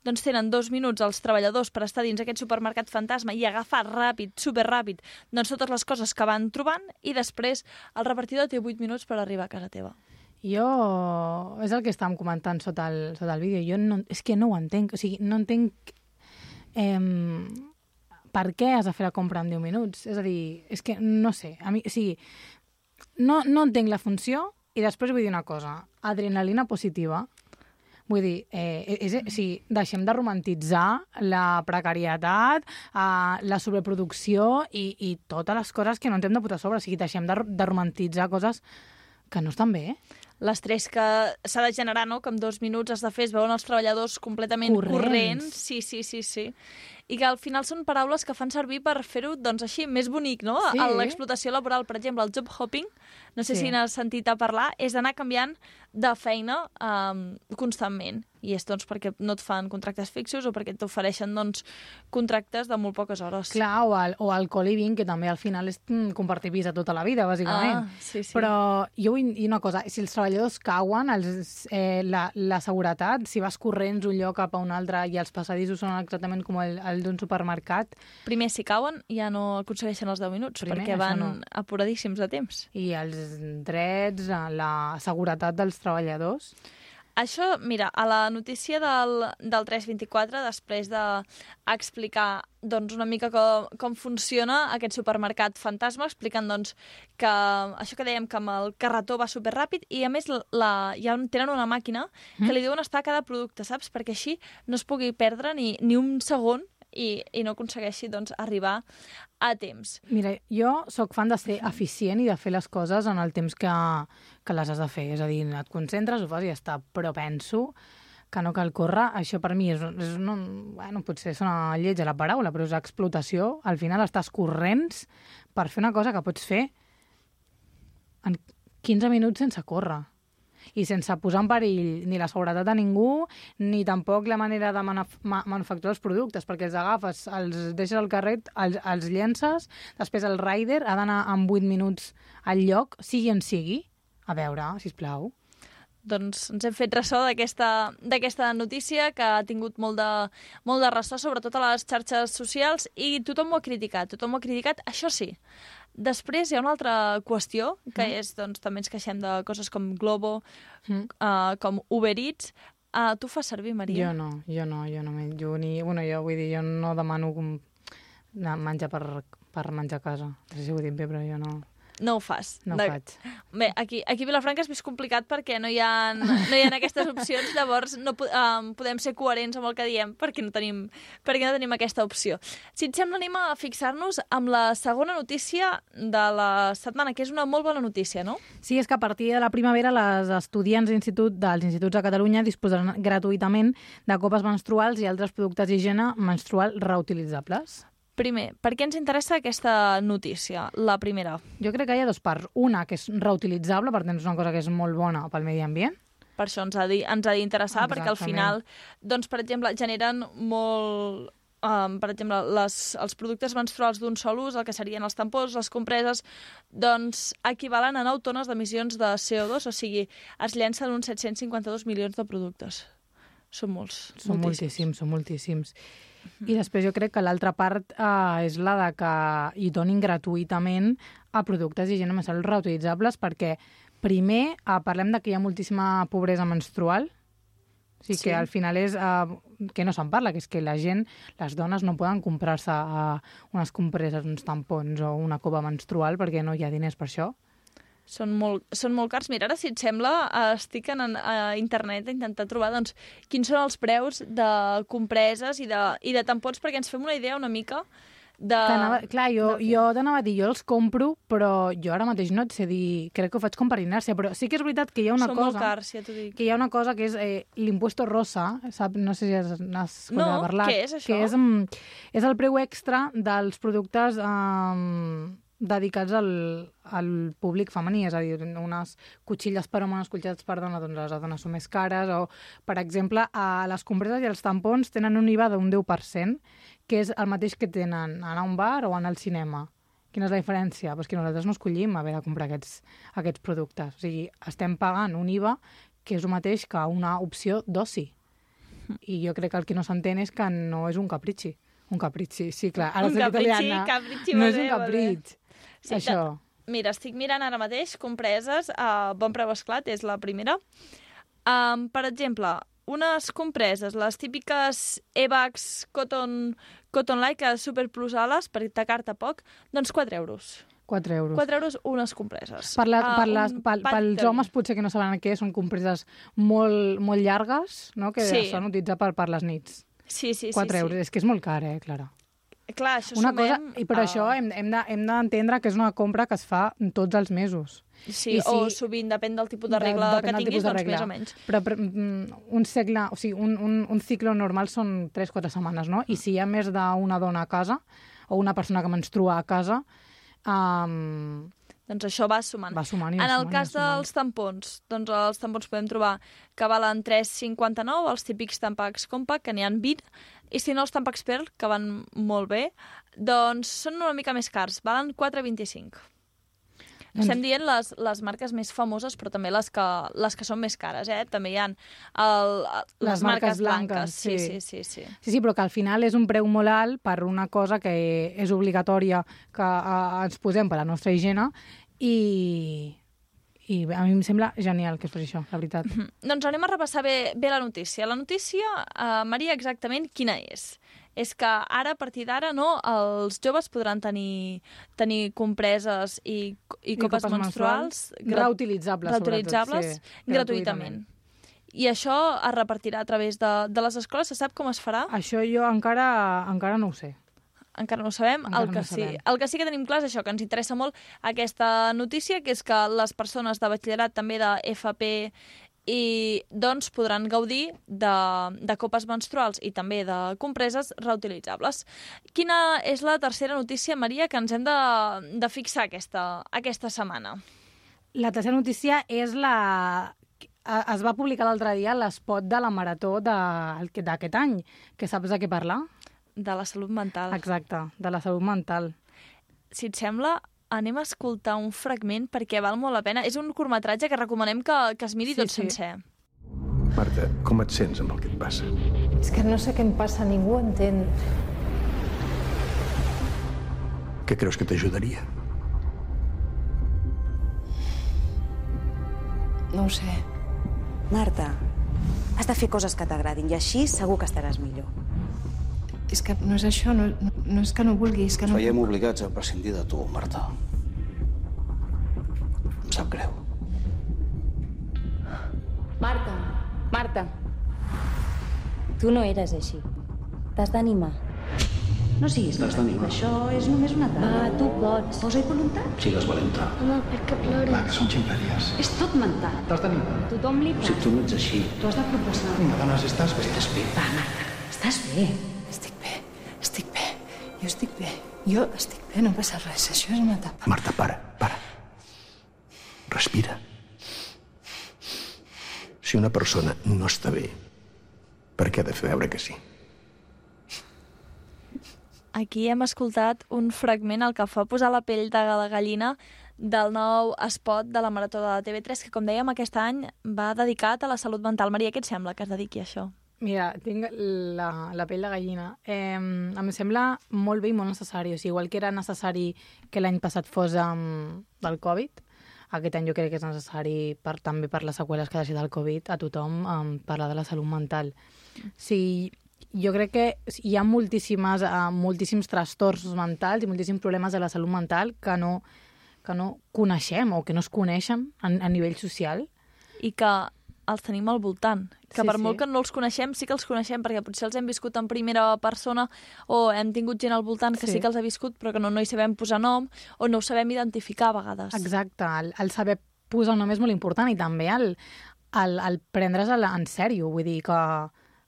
doncs tenen dos minuts els treballadors per estar dins aquest supermercat fantasma i agafar ràpid, superràpid, doncs totes les coses que van trobant i després el repartidor té 8 minuts per arribar a casa teva. Jo... És el que estàvem comentant sota el, sota el vídeo. Jo no, és que no ho entenc. O sigui, no entenc... Eh, per què has de fer la compra en 10 minuts? És a dir, és que no sé. A mi, o sigui, no, no entenc la funció i després vull dir una cosa. Adrenalina positiva. Vull dir, eh, és, o sigui, deixem de romantitzar la precarietat, eh, la sobreproducció i, i totes les coses que no ens hem de posar sobre. O sigui, deixem de, de romantitzar coses que no estan bé. L'estrès que s'ha de generar, no?, que en dos minuts has de fer, es veuen els treballadors completament Corrents. corrents. Sí, sí, sí, sí. I que al final són paraules que fan servir per fer-ho, doncs, així, més bonic, no? Sí. L'explotació laboral, per exemple, el job hopping, no sé Sí. si n'has sentit a parlar, és d'anar canviant de feina um, constantment. I és, doncs, perquè no et fan contractes fixos o perquè t'ofereixen, doncs, contractes de molt poques hores. Clar, o el, o el co-living, que també al final és mm, compartir pis a tota la vida, bàsicament. Ah, sí, sí. Però jo vull dir una cosa, si els treballadors cauen, els, eh, la, la seguretat, si vas corrents un lloc cap a un altre i els passadissos són exactament com el, el d'un supermercat, Primer, si cauen, ja no aconsegueixen els 10 minuts, Primer, perquè van no. apuradíssims de temps. i els drets, la seguretat dels treballadors... Això, mira, a la notícia del, del 324, després d'explicar doncs, una mica com, com funciona aquest supermercat fantasma, explicant doncs, que això que dèiem, que amb el carretó va superràpid i, a més, la, ja tenen una màquina que li diuen estar a cada producte, saps? Perquè així no es pugui perdre ni, ni un segon i, i no aconsegueixi doncs, arribar a temps. Mira, jo sóc fan de ser eficient i de fer les coses en el temps que, que les has de fer. És a dir, et concentres, ho fas i ja està. Però penso que no cal córrer. Això per mi és, és una, bueno, potser sona lletja la paraula, però és explotació. Al final estàs corrents per fer una cosa que pots fer en 15 minuts sense córrer i sense posar en perill ni la seguretat de ningú, ni tampoc la manera de manuf ma manufacturar els productes, perquè els agafes, els deixes al carret, els, els llences, després el rider ha d'anar en 8 minuts al lloc, sigui on sigui. A veure, si plau. Doncs ens hem fet ressò d'aquesta notícia que ha tingut molt de, molt de ressò, sobretot a les xarxes socials, i tothom ho ha criticat, tothom ho ha criticat, això sí. Després hi ha una altra qüestió, que Mm. és, doncs, també ens queixem de coses com Globo, Mm. uh, com Uber Eats. Uh, tu fas servir, Maria? Jo no, jo no, jo no menjo ni... Bueno, jo vull dir, jo no demano com... menjar per, per menjar a casa. No sé si ho dic bé, però jo no... no ho fas. No ho De- faig. Bé, aquí, aquí a Vilafranca és més complicat perquè no hi ha, no hi ha aquestes opcions, llavors no um, podem ser coherents amb el que diem perquè no tenim, perquè no tenim aquesta opció. Si et sembla, anem a fixar-nos amb la segona notícia de la setmana, que és una molt bona notícia, no? Sí, és que a partir de la primavera les estudiants d'institut dels instituts de Catalunya disposaran gratuïtament de copes menstruals i altres productes d'higiene menstrual reutilitzables. Primer, per què ens interessa aquesta notícia, la primera? Jo crec que hi ha dos parts. Una, que és reutilitzable, per tant és una cosa que és molt bona pel medi ambient. Per això ens ha d'interessar, perquè al final, doncs, per exemple, generen molt... Um, per exemple, les, els productes menstruals d'un sol ús, el que serien els tampons, les compreses, doncs equivalen a 9 tones d'emissions de CO2, o sigui, es llencen uns 752 milions de productes. Són molts. Són moltíssims, són moltíssims. I després jo crec que l'altra part eh, és la de que hi donin gratuïtament a productes d'higiene menstrual reutilitzables perquè primer eh, parlem de que hi ha moltíssima pobresa menstrual, o sigui Sí. que al final és eh, que no se'n parla, que és que la gent, les dones no poden comprar-se eh, unes compreses, uns tampons o una copa menstrual perquè no hi ha diners per això. Són molt, són molt cars. Mira, ara, si et sembla, eh, estic en, a internet a intentar trobar doncs, quins són els preus de compreses i de, i de tampons perquè ens fem una idea una mica de... Clar, jo, de- jo t'anava a dir, jo els compro, però jo ara mateix no et sé dir, crec que ho faig com per inèrcia, però sí que és veritat que hi ha una Són molt cosa... cars, ja t'ho dic. que hi ha una cosa que és eh, l'impuesto rosa, sap? no sé si has, escoltat No, parlar. què és això? Que és, mm, és el preu extra dels productes um, dedicats al, al públic femení, és a dir, unes cotxilles per home, unes cotxilles per dona, doncs les dones són més cares, o, per exemple, a les compreses i els tampons tenen un IVA d'un 10%, que és el mateix que tenen anar a un bar o anar al cinema. Quina és la diferència? Pues que nosaltres no escollim haver de comprar aquests, aquests productes. O sigui, estem pagant un IVA que és el mateix que una opció d'oci. I jo crec que el que no s'entén és que no és un capritxi. Un capritxi, sí, clar. Ara Un capritxi, italiana. capritxi, no és un molt bé. Sí, Això. Mira, estic mirant ara mateix compreses a bon preu esclat, és la primera. Um, per exemple, unes compreses, les típiques Evax Cotton, Cotton que super plus ales, per tacar-te poc, doncs 4 euros. 4 euros. 4 euros unes compreses. Per les, Ah, per les, un pel, pels homes potser que no saben què són compreses molt, molt llargues, no? que Sí. sí. utilitzat per, per les nits. Sí, sí, 4 sí, euros, és que és molt car, eh, Clara? Sí. Clar, això Una cosa. I per a- això hem, hem de- d'entendre que és una compra que es fa tots els mesos. Sí, i o si- sovint, depèn del tipus de De- regla depèn que tinguis, de doncs regla. més o menys. Però per, mm, un segle, o sigui, un, un, un ciclo normal són 3-4 setmanes, no? I si hi ha més d'una dona a casa, o una persona que menstrua a casa, um, Doncs això va sumant. va sumant En el sumant, cas dels tampons, doncs els tampons podem trobar que valen 3,59, els típics tampacs compact, que n'hi ha 20, i si no els tampacs Pearl, que van molt bé, doncs són una mica més cars, valen 4,25. Doncs- Estem dient les, les marques més famoses, però també les que, les que són més cares, eh? També hi ha el, les, Les marques blanques, Sí, sí. sí, sí, sí. Sí, sí, però que al final és un preu molt alt per una cosa que és obligatòria que eh, ens posem per la nostra higiene i, i a mi em sembla genial que es faci això, la veritat. Doncs anem a repassar bé, bé la notícia. La notícia, eh, Maria, exactament quina és? És que ara, a partir d'ara, no, els joves podran tenir, tenir compreses i, i, I copes, menstruals, gra- reutilitzables, reutilitzables sobretot, sí, gratuïtament. I això es repartirà a través de, de les escoles. Se sap com es farà? Això jo encara, encara no ho sé. Encara no ho sabem. Encara el, que no sí, sabem. el que sí que tenim clar és això, que ens interessa molt aquesta notícia, que és que les persones de batxillerat, també de FP, i doncs podran gaudir de, de copes menstruals i també de compreses reutilitzables. Quina és la tercera notícia, Maria, que ens hem de, de fixar aquesta, aquesta setmana? La tercera notícia és la... Es va publicar l'altre dia l'espot de la marató de- d'aquest any, que saps de què parlar? De la salut mental. Exacte, de la salut mental. Si et sembla, anem a escoltar un fragment perquè val molt la pena. És un curtmetratge que recomanem que, que es miri Sí, tot sí. sencer. Marta, com et sents amb el que et passa? És que no sé què em passa, ningú entén. Què creus que t'ajudaria? No ho sé. Marta, has de fer coses que t'agradin i així segur que estaràs millor. És que no és això, no, no és que no vulgui, és que no... Veiem obligats a prescindir de tu, Marta. sap greu. Marta, Marta. Tu no eres així. T'has d'animar. No siguis T'has d'animar. Això és només una etapa. Va, tu pots. Posa-hi voluntat. Sigues valenta. Home, per què plores? Va, que són ximpleries. És tot mental. T'has d'animar. Tothom li Si passa. tu no ets així. Tu has de proposar. Vinga, dones, estàs bé. Estàs bé. Va, Marta, estàs bé. Jo estic bé. Jo estic bé, no passa res. Això és una etapa. Marta, para, para. Respira. Si una persona no està bé, per què ha de fer veure que sí? Aquí hem escoltat un fragment el que fa posar la pell de la gallina del nou spot de la Marató de la TV3, que, com dèiem, aquest any va dedicat a la salut mental. Maria, què et sembla que es dediqui a això? Mira, tinc la, la pell de gallina. Eh, em sembla molt bé i molt necessari. O sigui, igual que era necessari que l'any passat fos um, del Covid, aquest any jo crec que és necessari per, també per les seqüeles que ha deixat el Covid a tothom um, parlar de la salut mental. O sigui, jo crec que hi ha moltíssimes, uh, moltíssims trastorns mentals i moltíssims problemes de la salut mental que no, que no coneixem o que no es coneixen a, a nivell social. I que els tenim al voltant. Que Sí, per sí. molt que no els coneixem, sí que els coneixem, perquè potser els hem viscut en primera persona o hem tingut gent al voltant que sí, Sí. que els ha viscut, però que no, no hi sabem posar nom o no ho sabem identificar a vegades. Exacte, el, el saber posar un nom és molt important i també el, el, el prendre's en sèrio, vull dir que,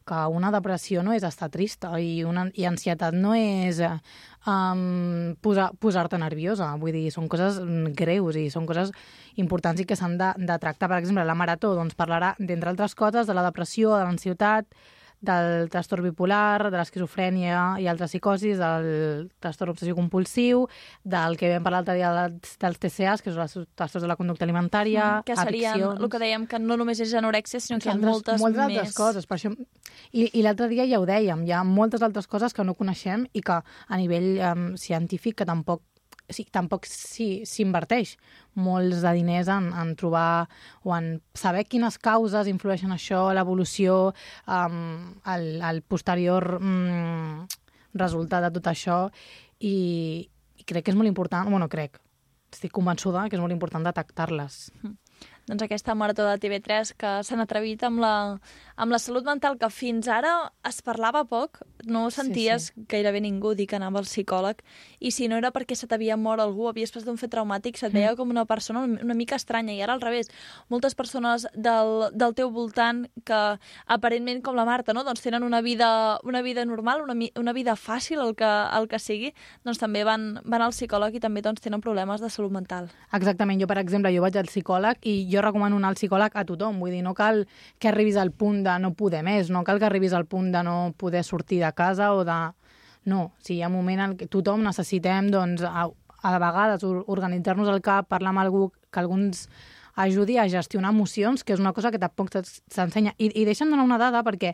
que una depressió no és estar trista i, una, i ansietat no és um, posar, posar-te nerviosa, vull dir, són coses mm, greus i són coses importants i que s'han de, de tractar. Per exemple, la Marató doncs, parlarà, d'entre altres coses, de la depressió, de l'ansietat, del trastorn bipolar, de l'esquizofrènia i altres psicosis, del trastorn obsessiu-compulsiu, del que vam parlar l'altre dia dels, dels TCAs, que són els trastorns de la conducta alimentària, Mm, que serien addiccions... el que dèiem, que no només és anorèxia, sinó que hi ha altres- moltes, moltes més. altres coses. Per això... I, i l'altre dia ja ho dèiem, hi ha moltes altres coses que no coneixem i que a nivell um, científic que tampoc sí, tampoc s'hi s'inverteix molts de diners en, en trobar o en saber quines causes influeixen això, l'evolució, um, el, el posterior um, resultat de tot això i, i crec que és molt important, bueno, crec, estic convençuda que és molt important detectar-les. Doncs aquesta marató de TV3 que s'han atrevit amb la, amb la salut mental que fins ara es parlava poc, no senties sí, sí. gairebé ningú dir que anava al psicòleg i si no era perquè se t'havia mort algú, havies passat un fet traumàtic, se't veia com una persona una mica estranya i ara al revés. Moltes persones del, del teu voltant que aparentment com la Marta, no? doncs tenen una vida, una vida normal, una, una vida fàcil, el que, el que sigui, doncs també van, van al psicòleg i també doncs, tenen problemes de salut mental. Exactament, jo per exemple, jo vaig al psicòleg i jo recomano anar al psicòleg a tothom, vull dir, no cal que arribis al punt de no poder més, no cal que arribis al punt de no poder sortir de casa o de... No, sigui, hi ha un moment en què tothom necessitem, doncs, a, a vegades or- organitzar-nos al cap, parlar amb algú que algú ens ajudi a gestionar emocions, que és una cosa que tampoc s'ens- s'ensenya. I, I deixa'm donar una dada perquè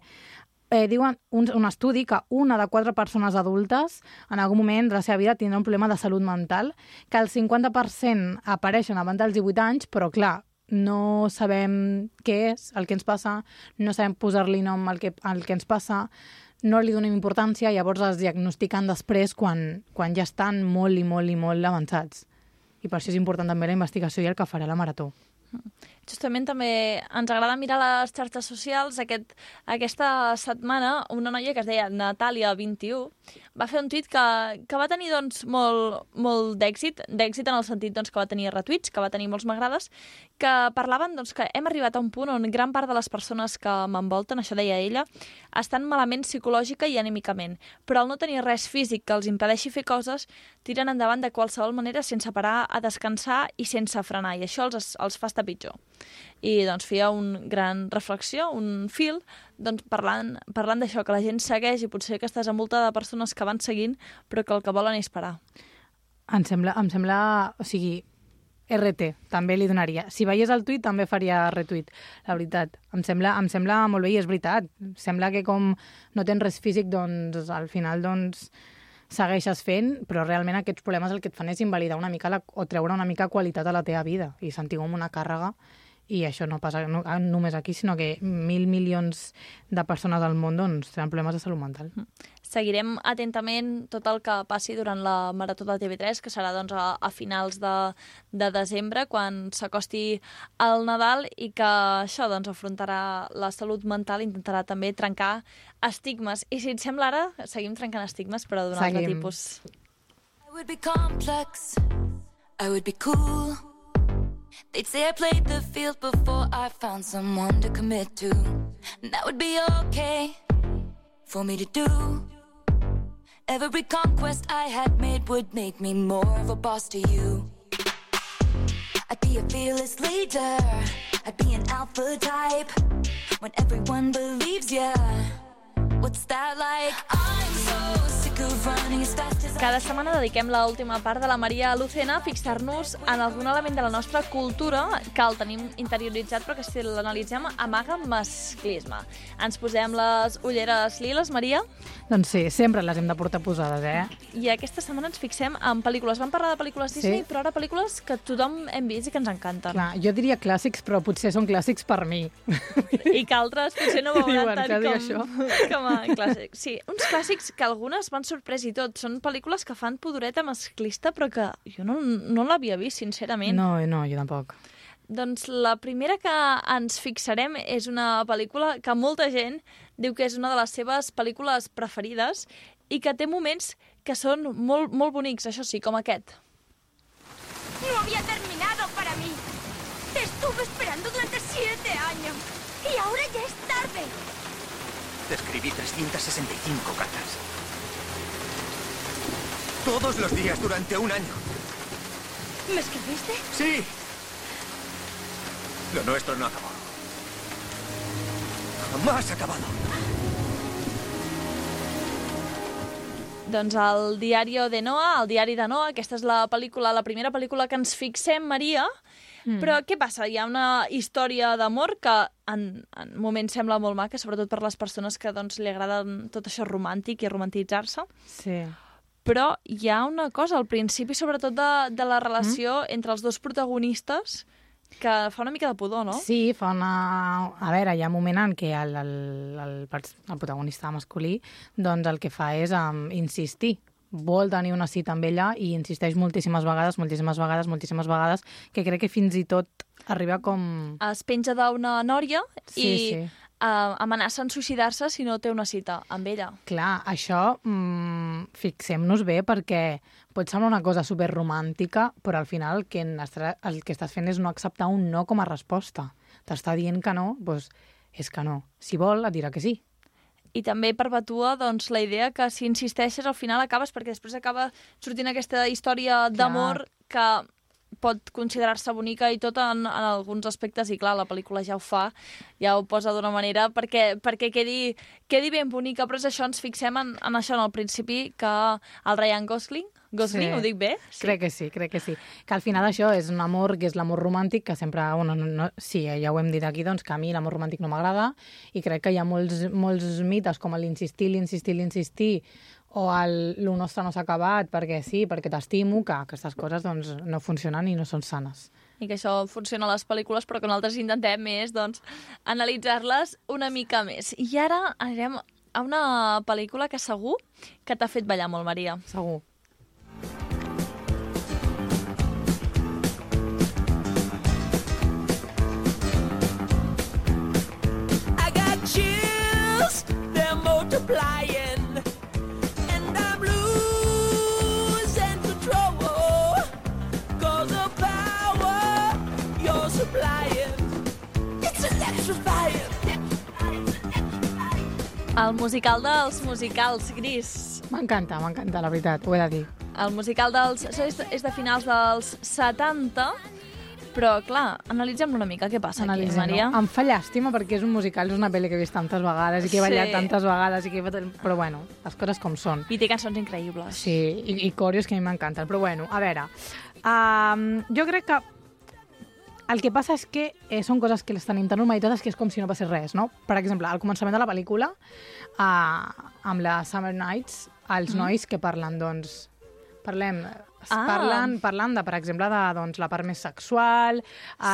eh, diuen un, un estudi que una de quatre persones adultes en algun moment de la seva vida tindrà un problema de salut mental, que el 50% apareixen abans dels 18 anys, però clar, no sabem què és el que ens passa, no sabem posar-li nom al que, al que ens passa, no li donem importància, llavors es diagnostiquen després quan, quan ja estan molt i molt i molt avançats. I per això és important també la investigació i el que farà la marató. Justament també ens agrada mirar les xarxes socials. Aquest, aquesta setmana una noia que es deia Natàlia21 va fer un tuit que, que va tenir doncs, molt, molt d'èxit, d'èxit en el sentit doncs, que va tenir retuits, que va tenir molts m'agrades, que parlaven doncs, que hem arribat a un punt on gran part de les persones que m'envolten, això deia ella, estan malament psicològica i anímicament, però al no tenir res físic que els impedeixi fer coses, tiren endavant de qualsevol manera sense parar a descansar i sense frenar, i això els, els fa estar pitjor. I doncs feia un gran reflexió, un fil, doncs parlant, parlant d'això, que la gent segueix i potser que estàs envoltada de persones que van seguint, però que el que volen és parar. Em sembla, em sembla, o sigui, RT, també li donaria. Si veiés el tuit, també faria retuit, la veritat. Em sembla, em sembla molt bé i és veritat. Sembla que com no tens res físic, doncs al final doncs, segueixes fent, però realment aquests problemes el que et fan és invalidar una mica la, o treure una mica qualitat a la teva vida i sentir com una càrrega i això no passa no, ah, només aquí, sinó que mil milions de persones al món doncs, tenen problemes de salut mental. Seguirem atentament tot el que passi durant la Marató de TV3, que serà doncs, a, a finals de, de desembre, quan s'acosti el Nadal, i que això doncs, afrontarà la salut mental, intentarà també trencar estigmes. I si et sembla ara, seguim trencant estigmes, però d'un altre tipus. I would be complex. I would be cool. They'd say I played the field before I found someone to commit to. And that would be okay for me to do. Every conquest I had made would make me more of a boss to you. I'd be a fearless leader. I'd be an alpha type. When everyone believes ya. What's that like? I'm so sick of running Cada setmana dediquem la última part de la Maria Lucena a fixar-nos en algun element de la nostra cultura que el tenim interioritzat però que si l'analitzem amaga masclisme. Ens posem les ulleres liles, Maria, Doncs sí, sempre les hem de portar posades, eh? i aquesta setmana ens fixem en pel·lícules. Vam parlar de pel·lícules Sí. Disney, però ara pel·lícules que tothom hem vist i que ens encanten. Clar, jo diria clàssics, però potser són clàssics per mi. I que altres potser no veuran tant com, això. com a clàssics. Sí, uns clàssics que algunes m'han sorprès i tot. Són pel·lícules que fan pudoreta masclista, però que jo no, no l'havia vist, sincerament. No, no, jo tampoc. Doncs la primera que ens fixarem és una pel·lícula que molta gent diu que és una de les seves pel·lícules preferides i que té moments que són molt, molt bonics, això sí, com aquest. No había terminado para mí. Te estuve esperando durante siete años. Y ahora ya es tarde. Te escribí 365 cartas. Todos los días durante un año. ¿Me escribiste? Sí. Lo nuestro no acabó. Jamás ha acabado. Doncs el diari de Noa, el diari de Noa, aquesta és la pel·lícula, la primera pel·lícula que ens fixem, Maria, mm. però què passa? Hi ha una història d'amor que en, en moments sembla molt maca, sobretot per les persones que doncs, li agraden tot això romàntic i romantitzar-se, Sí. Però hi ha una cosa, al principi sobretot de, de la relació mm. entre els dos protagonistes que fa una mica de pudor, no? Sí, fa una... A veure, hi ha un moment en què el, el, el, el protagonista masculí doncs el que fa és um, insistir. Vol tenir una cita amb ella i insisteix moltíssimes vegades, moltíssimes vegades, moltíssimes vegades, que crec que fins i tot arriba com... Es penja d'una nòria Sí, i sí. Uh, amenaça en suïcidar-se si no té una cita amb ella. Clar, això mm, fixem-nos bé perquè pot semblar una cosa superromàntica, però al final el que, el que estàs fent és no acceptar un no com a resposta. T'està dient que no, doncs és que no. Si vol, et dirà que sí. i també perpetua doncs, la idea que si insisteixes al final acabes, perquè després acaba sortint aquesta història d'amor que pot considerar-se bonica i tot en, en alguns aspectes, i clar, la pel·lícula ja ho fa, ja ho posa d'una manera perquè, perquè quedi, quedi ben bonica, però és això, ens fixem en, en això en el principi, que el Ryan Gosling, Gosling, ho dic bé? Crec que sí, crec que sí. Que al final això és un amor que és l'amor romàntic, que sempre... Bueno, no, no, sí, ja ho hem dit aquí, doncs, que a mi l'amor romàntic no m'agrada, i crec que hi ha molts, molts mites, com l'insistir, l'insistir, l'insistir, o el lo nostre no s'ha acabat perquè sí, perquè t'estimo, que aquestes coses doncs, no funcionen i no són sanes. i que això funciona a les pel·lícules, però que nosaltres intentem més doncs, analitzar-les una mica més. I ara anirem a una pel·lícula que segur que t'ha fet ballar molt, Maria. Segur. El musical dels musicals, Gris. M'encanta, m'encanta, la veritat, ho he de dir. El musical dels... Això és és de finals dels 70, però, clar, analitzem una mica què passa aquí, Analitzem-ho. Maria. Em fa llàstima perquè és un musical, és una pel·li que he vist tantes vegades i que he ballat Sí. tantes vegades, i que he... però bueno, les coses com són. I té cançons increïbles. Sí, i, i coreos que a mi m'encanten, però bueno, a veure, um, jo crec que el que passa és que eh, són coses que les tenim tan normalitzades que és com si no passés res, no? Per exemple, al començament de la pel·lícula, uh, amb la Summer Nights, els Mhm. nois que parlen, doncs, parlem, Ah. Parlen, parlen de, per exemple, de doncs, la part més sexual,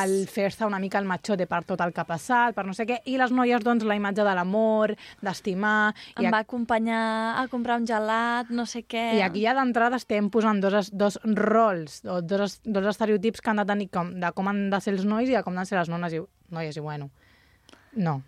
el fer-se una mica el matxote per tot el que ha passat, per no sé què, i les noies, doncs, la imatge de l'amor, d'estimar... i Em a- va acompanyar a comprar un gelat, no sé què... I aquí ja d'entrada estem posant dos, dos rols, dos, dos estereotips que han de tenir com, de com han de ser els nois i de com han de ser les nones i, noies, i bueno. No,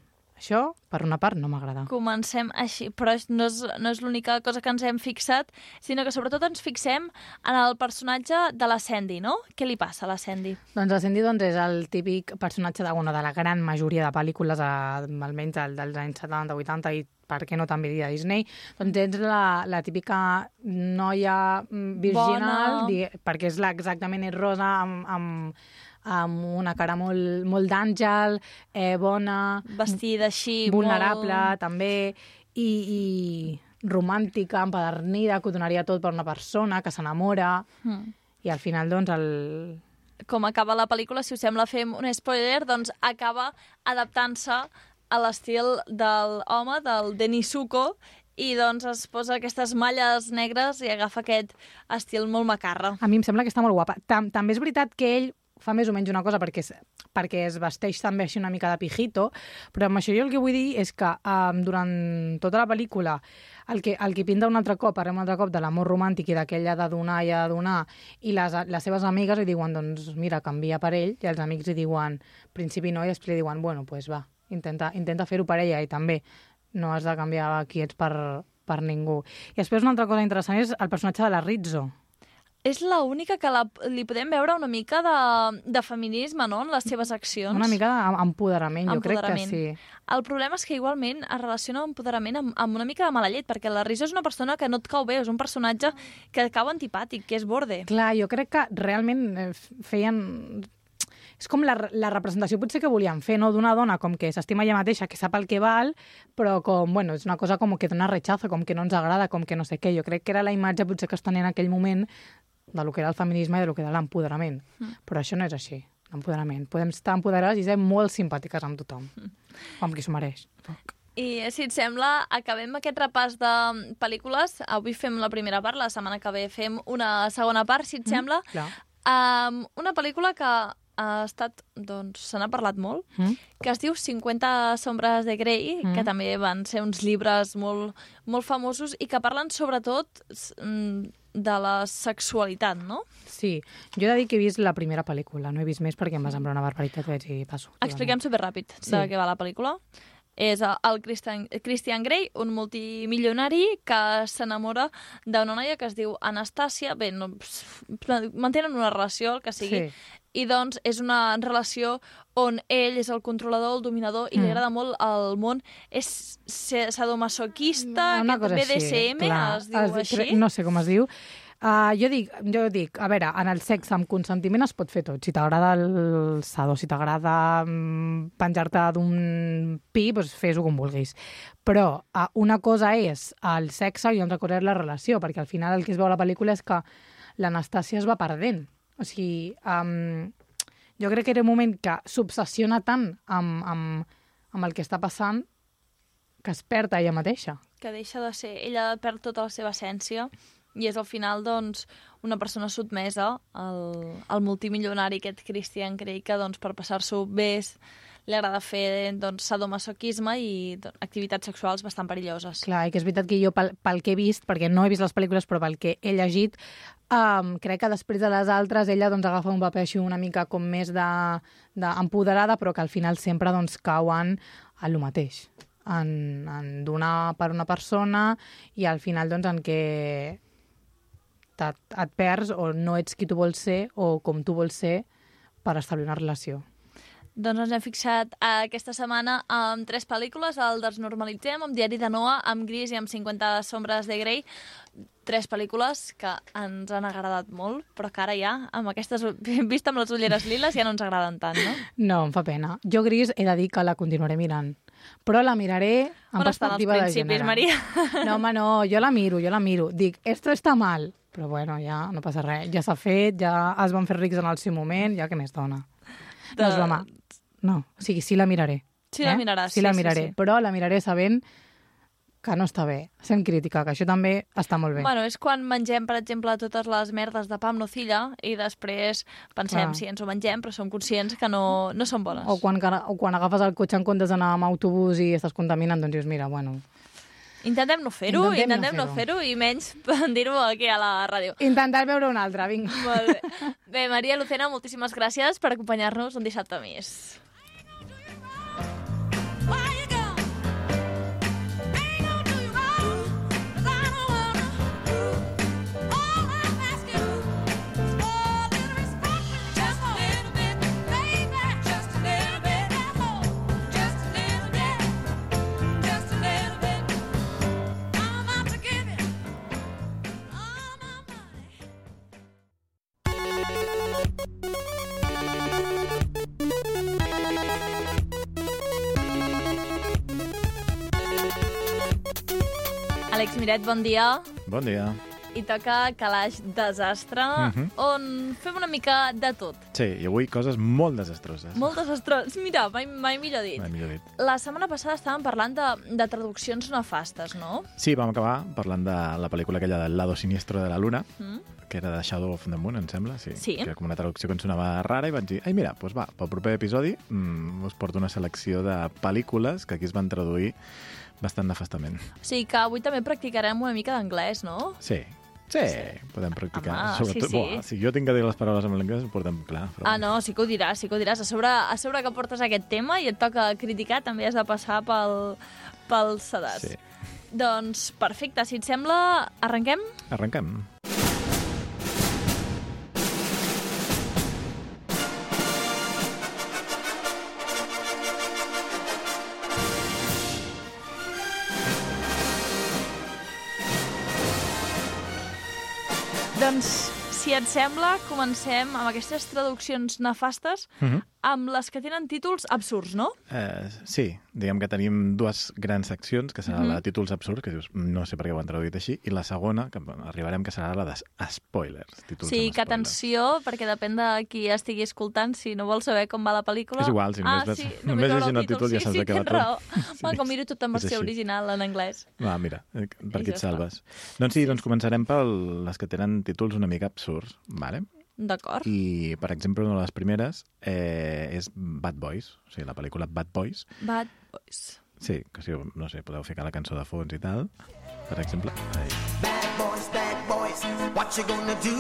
això, per una part, no m'agrada. Comencem així, però no és, no és l'única cosa que ens hem fixat, sinó que sobretot ens fixem en el personatge de la Sandy, no? Què li passa a la Sandy? Doncs el Cindy doncs, és el típic personatge bueno, de la gran majoria de pel·lícules, eh, almenys del, dels anys 70, 80 i per què no també dir de Disney, doncs ets la, la típica noia mm, virginal, di, perquè és la, exactament és rosa, amb, amb, amb una cara molt, molt d'àngel, eh, bona... Vestida així, Vulnerable, molt- també, i, i romàntica, empadernida, que ho donaria tot per una persona, que s'enamora, Mm. i al final, doncs, el, com acaba la pel·lícula, si us sembla fem un spoiler, doncs acaba adaptant-se a l'estil del home, del Denis Zuko, i doncs es posa aquestes malles negres i agafa aquest estil molt macarra. A mi em sembla que està molt guapa. Tam també és veritat que ell fa més o menys una cosa perquè, es, perquè es vesteix també així una mica de pijito, però amb això jo el que vull dir és que um, durant tota la pel·lícula el que, el que pinta un altre cop, parlem un altre cop de l'amor romàntic i d'aquella de donar i de donar, i les, les seves amigues li diuen, doncs mira, canvia per ell, i els amics li diuen, principi no, i després li diuen, bueno, pues va, intenta, intenta fer-ho per ella, i també no has de canviar qui ets per, per ningú. I després una altra cosa interessant és el personatge de la Rizzo. És l'única que la, li podem veure una mica de, de feminisme, no?, en les seves accions. Una mica d'empoderament, jo crec que sí. El problema és que igualment es relaciona empoderament amb, amb una mica de mala llet, perquè la Rizzo és una persona que no et cau bé, és un personatge que cau antipàtic, que és borde. Clar, jo crec que realment eh, feien... És com la, la representació potser que volien fer, no? D'una dona com que s'estima ella mateixa, que sap el que val, però com, bueno, és una cosa com que dona rechazo, com que no ens agrada, com que no sé què. Jo crec que era la imatge potser que es tenia en aquell moment de lo que era el feminisme i de lo que era l'empoderament. Mm. Però això no és així, l'empoderament. Podem estar empoderades i ser molt simpàtiques amb tothom, com qui s'ho mereix. I si et sembla, acabem aquest repàs de pel·lícules. Avui fem la primera part, la setmana que ve fem una segona part, si et sembla. Clar. Um, una pel·lícula que ha estat, doncs, se n'ha parlat molt, Mm? que es diu 50 sombres de Grey, Mm. que també van ser uns llibres molt, molt famosos i que parlen sobretot mm, de la sexualitat, no? Sí, jo he de dir que he vist la primera pel·lícula, no he vist més perquè em va semblar una barbaritat, vaig dir, passo. Expliquem superràpid Sí. de què va la pel·lícula. És el Christian, Christian Grey, un multimilionari que s'enamora d'una noia que es diu Anastàcia. Bé, no, mantenen una relació, el que sigui. Sí. I doncs és una relació on ell és el controlador, el dominador, i Mm. li agrada molt el món. És sadomasoquista, una cosa BDSM, així, clar. es diu Es- així. No sé com es diu. Uh, jo, dic, jo dic, a veure, en el sexe amb consentiment es pot fer tot. Si t'agrada el sado, si t'agrada mm, penjar-te d'un pi, doncs fes-ho com vulguis. Però uh, una cosa és el sexe i una altra cosa és la relació, perquè al final el que es veu a la pel·lícula és que l'Anastàcia es va perdent. O sigui, um, jo crec que era un moment que s'obsessiona tant amb, amb, amb el que està passant que es perd ella mateixa. que deixa de ser... Ella perd tota la seva essència i és al final, doncs, una persona sotmesa al, al multimilionari aquest Christian Grey que, doncs, per passar-s'ho bé li agrada fer doncs, sadomasoquisme i doncs, activitats sexuals bastant perilloses. Clar, i que és veritat que jo, pel, pel que he vist, perquè no he vist les pel·lícules, però pel que he llegit, um, crec que després de les altres ella doncs, agafa un paper així una mica com més de, de empoderada, però que al final sempre doncs, cauen a lo mateix. En, en donar per una persona i al final doncs, en què et, et perds o no ets qui tu vols ser o com tu vols ser per establir una relació. Doncs ens hem fixat aquesta setmana amb tres pel·lícules, el Desnormalitzem, amb Diari de Noa, amb Gris i amb 50 sombres de Grey. Tres pel·lícules que ens han agradat molt, però que ara ja, amb aquestes, vist amb les ulleres liles, ja no ens agraden tant, no? No, em fa pena. Jo, Gris, he de dir que la continuaré mirant. Però la miraré amb On perspectiva de gènere. Maria? No, home, no, jo la miro, jo la miro. Dic, esto està mal. Però bueno, ja no passa res. Ja s'ha fet, ja es van fer rics en el seu moment, ja què més dona. No és broma. No, o sigui, sí la miraré. Sí la miraràs, Sí la sí, sí, miraré, sí. però la miraré sabent que no està bé. Sent crítica, que això també està molt bé. Bueno, és quan mengem, per exemple, totes les merdes de pa amb nocilla i després pensem Clar. si ens ho mengem, però som conscients que no, no són bones. O quan, o quan agafes el cotxe en comptes d'anar amb autobús i estàs contaminant, doncs dius, mira, bueno... Intentem no fer-ho, Intentem no intentem no fer-ho. fer-ho i menys dir-ho aquí a la ràdio. Intentar veure un altre, vinga. Molt bé. Bé, Maria Lucena, moltíssimes gràcies per acompanyar-nos un dissabte més. Àlex Miret, bon dia. Bon dia. I toca Calaix Desastre, Mhm. on fem una mica de tot. Sí, i avui coses molt desastroses. Molt desastrós. Mira, mai, mai millor dit. Mai millor dit. La setmana passada estàvem parlant de, de traduccions nefastes, no? Sí, vam acabar parlant de la pel·lícula aquella del lado siniestro de la luna, Mm? que era de Shadow of the Moon, em sembla, sí. Sí. Que era com una traducció que em sonava rara i vaig dir, ai, mira, doncs va, pel proper episodi mm, us porto una selecció de pel·lícules que aquí es van traduir bastant nefastament. O sigui que avui també practicarem una mica d'anglès, no? Sí, sí, podem practicar. Home, Sobretot, sí, sí. Buah, si jo tinc que dir les paraules en anglès, ho portem clar. Però... Ah, no, sí que ho diràs, sí que ho diràs. A sobre, a sobre que portes aquest tema i et toca criticar, també has de passar pel, pel sedàs. Sí. Doncs perfecte, si et sembla, arrenquem? Arrenquem. Doncs, si et sembla, comencem amb aquestes traduccions nefastes Mhm. Amb les que tenen títols absurds, no? Eh, sí, diguem que tenim dues grans seccions, que serà Mhm. la de títols absurds, que dius, no sé per què ho han traduït així, i la segona, que arribarem, que serà la de spoilers. Títols Sí, amb que atenció, perquè depèn de qui estigui escoltant, si no vol saber com va la pel·lícula... És igual, si només ah, sí, només només veure llegint el títol ja sí, saps sí, de què va tot. Sí. Bueno, com miro tot en És versió així. original en anglès. Va, mira, eh, per I aquí ja et salves. Doncs sí, doncs començarem per les que tenen títols una mica absurds, vale? D'acord. I, per exemple, una de les primeres eh, és Bad Boys, o sigui, la pel·lícula Bad Boys. Bad Boys. Sí, que si, no sé, podeu ficar la cançó de fons i tal, per exemple. Ahí. Bad boys, bad boys, what you gonna do?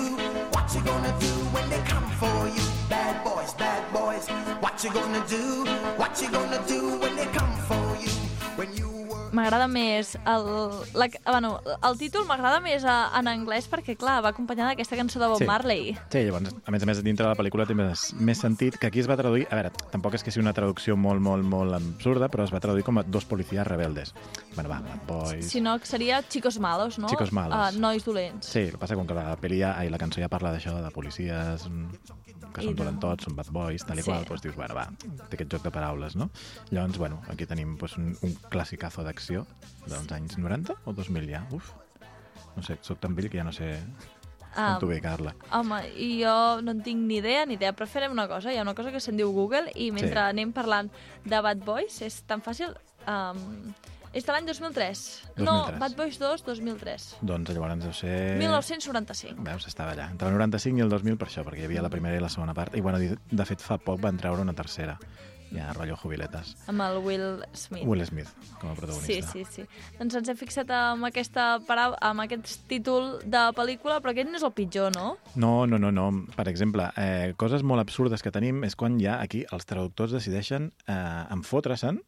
What you gonna do when they come for you? Bad boys, bad boys, what you gonna do? What you gonna do when they come M'agrada més el, la, bueno, el títol m'agrada més a, en anglès perquè, clar, va acompanyada d'aquesta cançó de Bob Sí. Marley. Sí, llavors, a més a més, dintre de la pel·lícula té més, més sentit que aquí es va traduir... A veure, tampoc és que sigui una traducció molt, molt, molt absurda, però es va traduir com a dos policies rebeldes. Bueno, va, Bad Boys... Si no, seria Chicos Malos, no? Chicos malos. Uh, nois dolents. Sí, el que passa com que la pel·li ja, ai, la cançó ja parla d'això, de policies, mm, que són dolentots, són bad boys, tal i Sí. qual, doncs dius, bueno, va, té aquest joc de paraules, no? Llavors, bueno, aquí tenim doncs, un, un classicazo d'acció dels anys 90 o 2000 ja, uf. No sé, sóc tan vell que ja no sé Ah, on ubicar-la. Home, i jo no en tinc ni idea, ni idea, però farem una cosa, hi ha una cosa que se'n diu Google i mentre Sí. anem parlant de Bad Boys, és tan fàcil... Um, és de l'any 2003. No, 2003. Bad Boys 2, 2003. Doncs llavors deu ser... 1995. Veus, estava allà. Entre el 95 i el 2000 per això, perquè hi havia la primera i la segona part. I, bueno, de fet, fa poc van treure una tercera. Ja, rotllo jubiletes. Amb el Will Smith. Will Smith, com a Sí, protagonista. sí, sí. Doncs ens hem fixat amb, aquesta parau amb aquest títol de pel·lícula, però aquest no és el pitjor, no? No, no, no, no. Per exemple, eh, coses molt absurdes que tenim és quan ja aquí els traductors decideixen eh, enfotre-se'n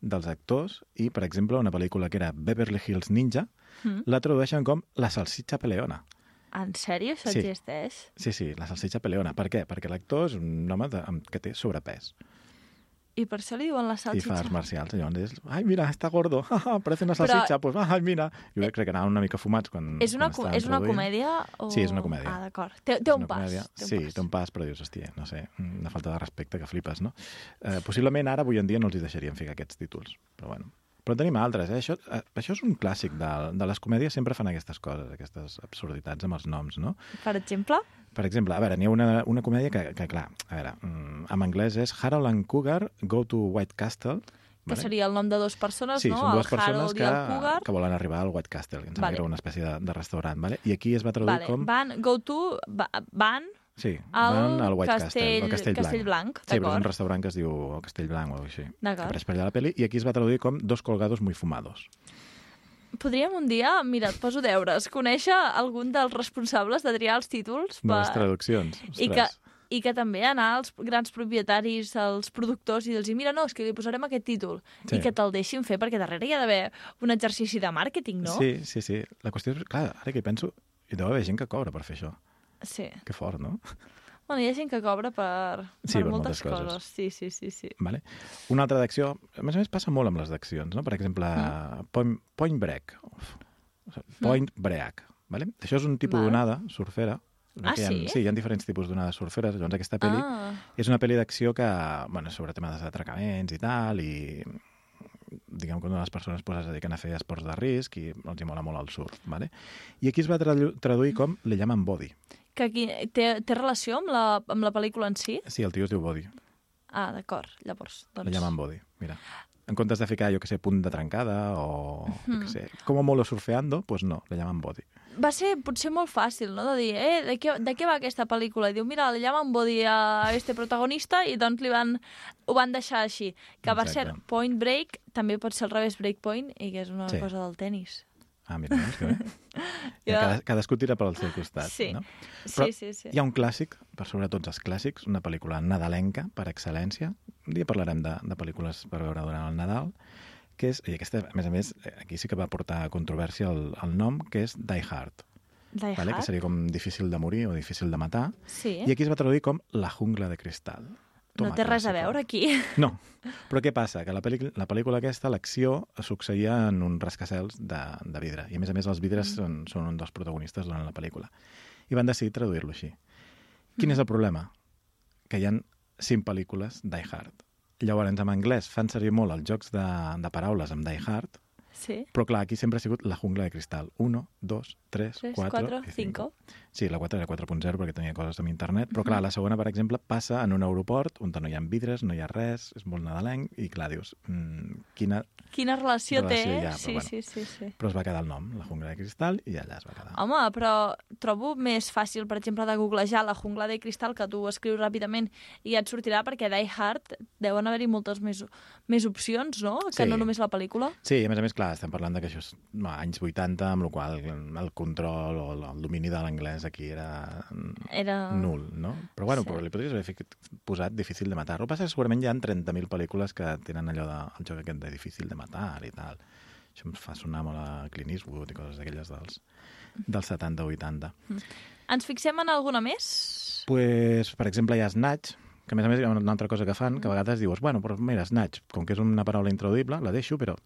dels actors i, per exemple, una pel·lícula que era Beverly Hills Ninja Mm. la tradueixen com La salsitxa peleona. En sèrio, això Sí. existeix? Sí, sí, la salsitxa peleona. Per què? Perquè l'actor és un home de, que té sobrepès I per això li diuen la i fa salsitxa? arts marcials. Llavors és, ai, mira, està gordo, parece una Però- salsitxa, pues, ai, mira. Jo crec que anaven una mica fumats quan, És una, quan és una comèdia? O... Sí, és una comèdia. Ah, d'acord. Té, té un pas. comèdia. Té un sí, pas. té un pas, però dius, hòstia, no sé, una falta de respecte que flipes, no? Eh, possiblement ara, avui en dia, no els hi deixarien ficar aquests títols, però bueno. Però en tenim altres, eh? Això, eh, això és un clàssic de, de les comèdies, sempre fan aquestes coses, aquestes absurditats amb els noms, no? Per exemple? Per exemple, a veure, n'hi ha una, una comèdia que, que, clar, a veure, mm, en anglès és Harold and Cougar go to White Castle, que seria el nom de dues persones, Sí, no? són dues el persones Harold que, que volen arribar al White Castle, que em sembla Vale. que era una espècie de, de restaurant, vale? i aquí es va traduir Vale, com... van, go to, va, van Sí, al van al White Castell- Castle, al Castell Blanc. Castell Blanc, sí, però és un restaurant que es diu el Castell Blanc o així. D'acord. apareix per allà la pel·li, i aquí es va traduir com Dos colgados muy fumados. Podríem un dia, mira, et poso deures, conèixer algun dels responsables de triar els títols De les traduccions. i que, Ostres. i que també anar als grans propietaris, als productors i dir-los mira, no, és que li posarem aquest títol Sí. i que te'l deixin fer perquè darrere hi ha d'haver un exercici de màrqueting, no? Sí, sí, sí. La qüestió és, clar, ara que hi penso, hi deu haver gent que cobra per fer això. Sí. Que fort, no? Bueno, hi ha gent que cobra per, Sí, per per moltes, moltes coses. coses. Sí, sí, sí, sí. Vale. Una altra d'acció, a més a més passa molt amb les d'accions, no? Per exemple, Mm. Point, point Break. Sigui, Point Break. Vale? Això és un tipus d'onada surfera. Ah, hi ha, sí? Sí, hi ha diferents tipus d'onades surferes. Llavors, aquesta pel·li Ah. és una pel·li d'acció que, bueno, sobre temes d'atracaments i tal, i diguem que una de les persones pues, es dediquen a fer esports de risc i els hi mola molt el surf. Vale? I aquí es va tradu- traduir com Le llaman Body. Que aquí té, té relació amb la, amb la pel·lícula en si? Sí, el tio es diu Body. Ah, d'acord. Llavors, doncs... Le llaman Body, mira. En comptes de ficar, jo que sé, punt de trencada o, jo Mhm. que sé, como molo surfeando, pues no, le llaman Body. Va ser potser molt fàcil, no?, de dir, eh, de què, de què va aquesta pel·lícula? I diu, mira, le llaman Body a este protagonista i doncs li van, ho van deixar així. Que per Exacte. cert, Point Break també pot ser al revés Break Point i que és una Sí. cosa del tennis. Ah, mira, doncs que bé. Ja. Cada, cadascú tira pel seu costat, Sí. no? Sí, sí, sí. hi ha un clàssic, per sobre tots els clàssics, una pel·lícula nadalenca, per excel·lència. Un dia parlarem de, de pel·lícules per veure durant el Nadal, que és, i aquesta, a més a més, aquí sí que va portar controvèrsia el, el nom, que és Die Hard. Die Vale? Que Hard? seria com difícil de morir o difícil de matar. Sí. I aquí es va traduir com La jungla de cristal. No té res a veure aquí. No, però què passa? Que la, la pel·lícula aquesta, l'acció, succeïa en uns rascacels de, de vidre. I a més a més els vidres Mm. són, són un dels protagonistes durant la pel·lícula. I van decidir traduir-lo així. Quin Mm. és el problema? Que hi han cinc pel·lícules Die Hard. Llavors, en anglès fan servir molt els jocs de, de paraules amb Die Hard, Sí. però clar, aquí sempre ha sigut la jungla de cristal. 1, 2, 3, 3, 4 4, i 5. Sí, la 4 era 4.0 perquè tenia coses amb internet, però Mhm. clar, la segona, per exemple, passa en un aeroport on no hi ha vidres, no hi ha res, és molt nadalenc, i clar, dius, mm, quina... Quina relació, Relació té? ha, sí, bueno. sí, sí, sí. Però es va quedar el nom, la jungla de cristal, i allà es va quedar. Home, però trobo més fàcil, per exemple, de googlejar la jungla de cristal que tu escrius ràpidament i ja et sortirà perquè Die Hard deuen haver-hi moltes més, més opcions, no? Que Sí. no només la pel·lícula. Sí, a més a més, clar, estem parlant de que això és no, anys 80, amb la qual el control o el, el domini de l'anglès aquí era, Era- nul, no? Però bueno, Sí. però li podries haver posat difícil de matar. El que passa és que segurament hi ha 30.000 pel·lícules que tenen allò de, el joc aquest de difícil de matar i tal. Això em fa sonar molt a Clint Eastwood i coses d'aquelles dels, dels 70-80. Ens fixem en alguna més? Pues, per exemple, hi ha Snatch, que a més a més hi ha una altra cosa que fan, que a vegades dius, bueno, però mira, Snatch, com que és una paraula intraduïble, la deixo, però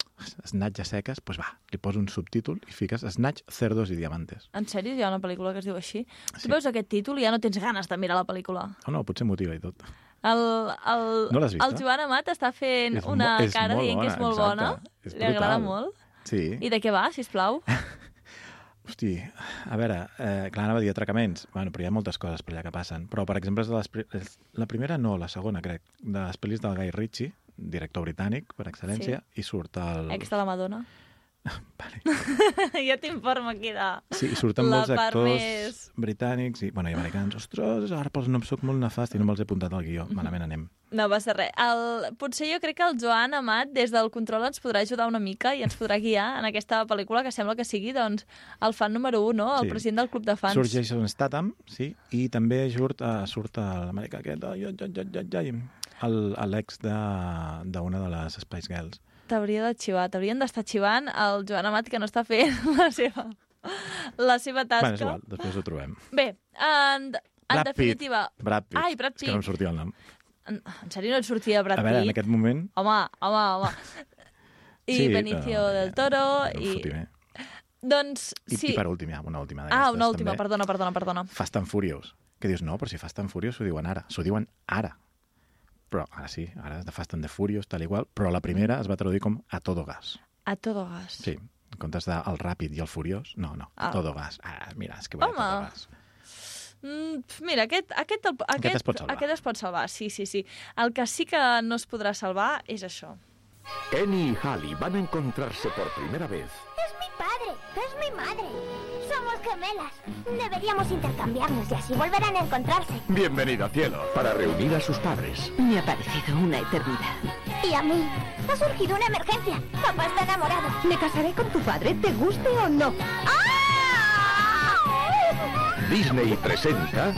Snatch a seques, pues va, li poso un subtítol i fiques Snatch, cerdos i diamantes. En sèrio, hi ha una pel·lícula que es diu així? Sí. Tu veus aquest títol i ja no tens ganes de mirar la pel·lícula. O no, potser motiva i tot. El, el, No l'has vista? el Joan Amat està fent És una cara dient que és bona, molt exacte. bona. És Li agrada molt. Sí. I de què va, sisplau? Hosti, a veure, eh, clar, anava a dir atracaments, bueno, però hi ha moltes coses per allà que passen. Però, per exemple, és de les, la primera no, la segona, crec, de les pel·lis del Guy Ritchie, director britànic, per excel·lència, i surt el... Ex de la Madonna. jo t'informo aquí de Sí, i surten la molts actors més... britànics i, bueno, i americans. Ostres, ara pels noms soc molt nefast i no me'ls he apuntat al guió. Malament anem. No passa res. El, potser jo crec que el Joan Amat, des del control, ens podrà ajudar una mica i ens podrà guiar en aquesta pel·lícula que sembla que sigui doncs, el fan número 1, no? El Sí. president del club de fans. Surt Jason Statham, sí, i també surt, uh, surt l'americà aquest, el- l'ex de- d'una de, de les Spice Girls. T'hauria de xivar, t'haurien d'estar xivant el Joan Amat que no està fent la seva, la seva tasca. Bueno, és igual, després ho trobem. Bé, en, en Brad definitiva... Pitt. Brad Pitt. Ai, Brad És que no em Pitt. sortia el nom. En, en sèrio no et sortia Brad a veure, Pitt? en aquest moment... Home, home, home. I Sí, Benicio no, del Toro no i... bé. Doncs I, sí. I per últim, ja, una última ah, una última, també. perdona, perdona, perdona. Fast and Furious. Que dius, no, però si Fast and Furious s'ho diuen ara. S'ho diuen ara. Però ara sí, ara és de Fast and the Furious, tal igual, però la primera es va traduir com a todo gas. A todo gas. Sí, en comptes de el ràpid i el furiós, no, no, a Ah. todo gas. Ah, mira, és que voy a todo gas. Mm, mira, aquest, aquest, aquest, Aquest es pot salvar. Aquest es pot salvar, sí, sí, sí. El que sí que no es podrà salvar és això. Kenny y Hallie van a encontrarse por primera vez. Es mi padre, es mi madre. Gemelas. Deberíamos intercambiarnos y así volverán a encontrarse. Bienvenida, cielo. Para reunir a sus padres. Me ha parecido una eternidad. Y a mí. Ha surgido una emergencia. Papá está enamorado. Me casaré con tu padre, te guste o no. Disney presenta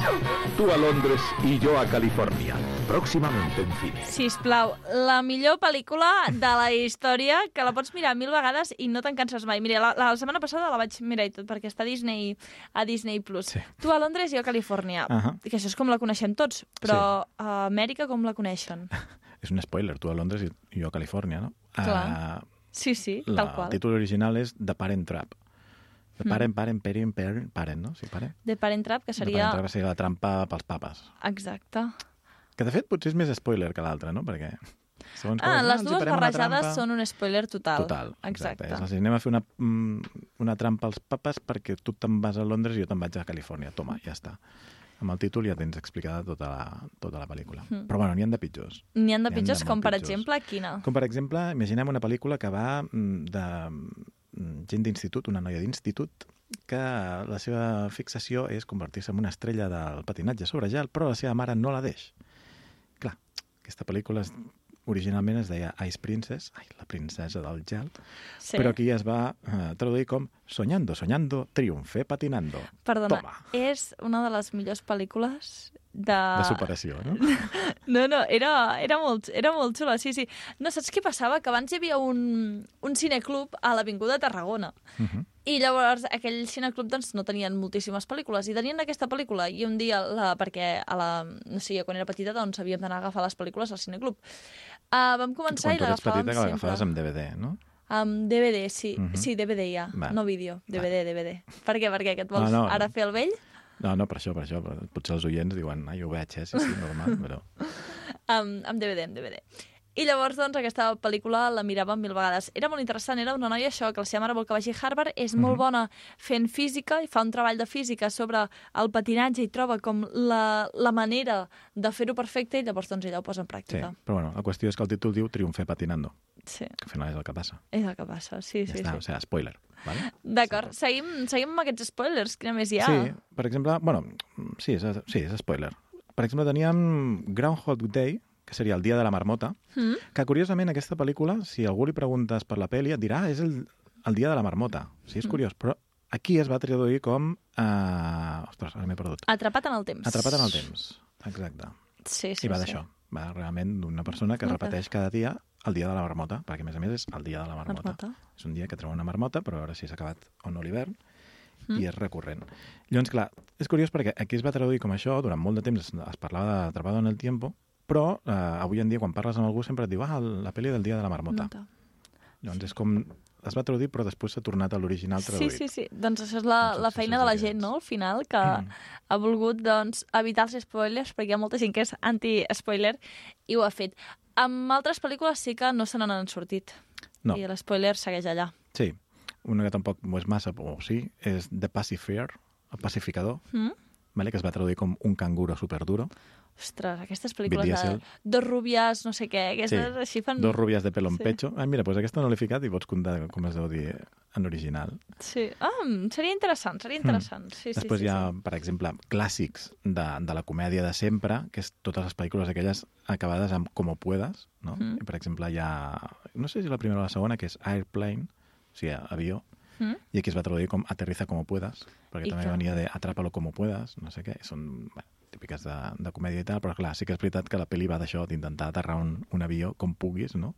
Tú a Londres y yo a California. Próximamente en cine. Sisplau, la millor pel·lícula de la història que la pots mirar mil vegades i no te'n canses mai. Mira, la, la setmana passada la vaig mirar i tot, perquè està a Disney, a Disney+. Plus. Sí. Tu a Londres i jo a Califòrnia. Ahà. Que això és com la coneixem tots, però a Amèrica com la coneixen? És un spoiler, tu a Londres i jo a Califòrnia, no? Clar. Uh, Sí, sí, la, tal qual. El títol original és The Parent Trap. The Mm. Parent, parent, parent, parent, parent, no? Sí, parent. The Parent Trap, que seria... Parent Trap seria la trampa pels papes. Exacte. Que de fet potser és més spoiler que l'altre, no? Perquè segons Ah, com, les dues barrejades són un spoiler total. Total, Exacte. És així, anem a fer una, mm, una trampa als papes perquè tu te'n vas a Londres i jo te'n vaig a Califòrnia. Toma, ja està. Amb el títol ja tens explicada tota la, tota la pel·lícula. Mm. Però bueno, n'hi han de pitjors. N'hi han de N'hi han pitjors, de com per pitjors. exemple, quina? Com per exemple, imaginem una pel·lícula que va mm, de mm, gent d'institut, una noia d'institut, que la seva fixació és convertir-se en una estrella del patinatge sobre gel, però la seva mare no la deix. Aquesta pel·lícula es, originalment es deia Ice Princess, ai, la princesa del gel, Sí. però aquí es va eh, traduir com Soñando, soñando, triunfe patinando. Perdona, Toma, és una de les millors pel·lícules de... de superació, no? No, no, era, era, molt, era molt xula, sí, sí. No, saps què passava? Que abans hi havia un, un cineclub a l'Avinguda Tarragona. Uh -huh. I llavors aquell cineclub doncs, no tenien moltíssimes pel·lícules i tenien aquesta pel·lícula i un dia, la, perquè a la, no sé, quan era petita doncs havíem d'anar a agafar les pel·lícules al cineclub. Uh, vam començar Quan i tu eres l'agafàvem petita que sempre. l'agafaves amb DVD, no? Amb DVD, sí. Mhm. Sí, DVD ja, Va. no vídeo. DVD, DVD. Per què? Per què? Que et vols No, no. ara fer el vell? No, no, per això, per això. Potser els oients diuen, ai, ho veig, eh? Sí, sí, normal, però... amb DVD, amb DVD. I llavors, doncs, aquesta pel·lícula la miràvem mil vegades. Era molt interessant, era una noia això, que la seva mare vol que vagi a Harvard, és molt Mhm. bona fent física i fa un treball de física sobre el patinatge i troba com la, la manera de fer-ho perfecte i llavors doncs ella ho posa en Sí, pràctica. però bueno, la qüestió és que el títol diu Triunfe patinando, Sí, que al final és el que passa. és el que passa, sí, Ja sí, està, sí. o sigui, spoiler. Vale? D'acord, seguim, seguim amb aquests spoilers, quina més hi ha? Sí, per exemple, bueno, sí, és, sí, és spoiler. Per exemple, teníem Groundhog Day, que seria el dia de la marmota, Mm? que curiosament aquesta pel·lícula, si algú li preguntes per la pel·li, et dirà, ah, és el, el dia de la marmota. Sí, és Mm. curiós, però aquí es va traduir com... Uh... Ostres, ara m'he perdut. Atrapat en el temps. Atrapat en el temps, exacte. Sí, sí, I va sí. d'això. Va realment d'una persona que repeteix cada dia el dia de la marmota, perquè a més a més és el dia de la marmota. Marmota. És un dia que treu una marmota, però a veure si s'ha acabat o no l'hivern, Mm. i és recurrent. Llavors, clar, és curiós perquè aquí es va traduir com això, durant molt de temps es, es parlava d'Atrapado en el tiempo, però eh, avui en dia quan parles amb algú sempre et diu ah, la pel·li del dia de la marmota. Nota. Llavors és com... Es va traduir, però després s'ha tornat a l'original Sí, traduït. sí, sí. Doncs això és la, la feina de la gent, no?, al final, que Mm. ha volgut doncs, evitar els spoilers, perquè hi ha molta gent que és anti-spoiler, i ho ha fet. Amb altres pel·lícules sí que no se n'han sortit. No. I l'espoiler segueix allà. Sí, una que tampoc ho és massa, o sí, és The Pacifier, el pacificador, Mm? Vale? que es va traduir com un canguro superduro. Ostres, aquestes pel·lícules de dos rubies, no sé què, aquestes així fan... Dos rubies de pelo en Sí. pecho. Ah, mira, doncs aquesta no l'he ficat i pots comptar com es deu dir en original. Sí. Ah, seria interessant, seria interessant. Sí, sí, Després sí, hi ha, sí. per exemple, clàssics de, de la comèdia de sempre, que és totes les pel·lícules aquelles acabades amb Como puedas, no? Mm. I, per exemple, hi ha, no sé si la primera o la segona, que és Airplane, o sigui, avió, Mm? i aquí es va traduir com Aterriza como puedas, perquè I també que- venia de Atrápalo como puedas, no sé què, són bueno, típiques de, de comèdia i tal, però clar, sí que és veritat que la pel·li va d'això, d'intentar aterrar un, un avió com puguis, no?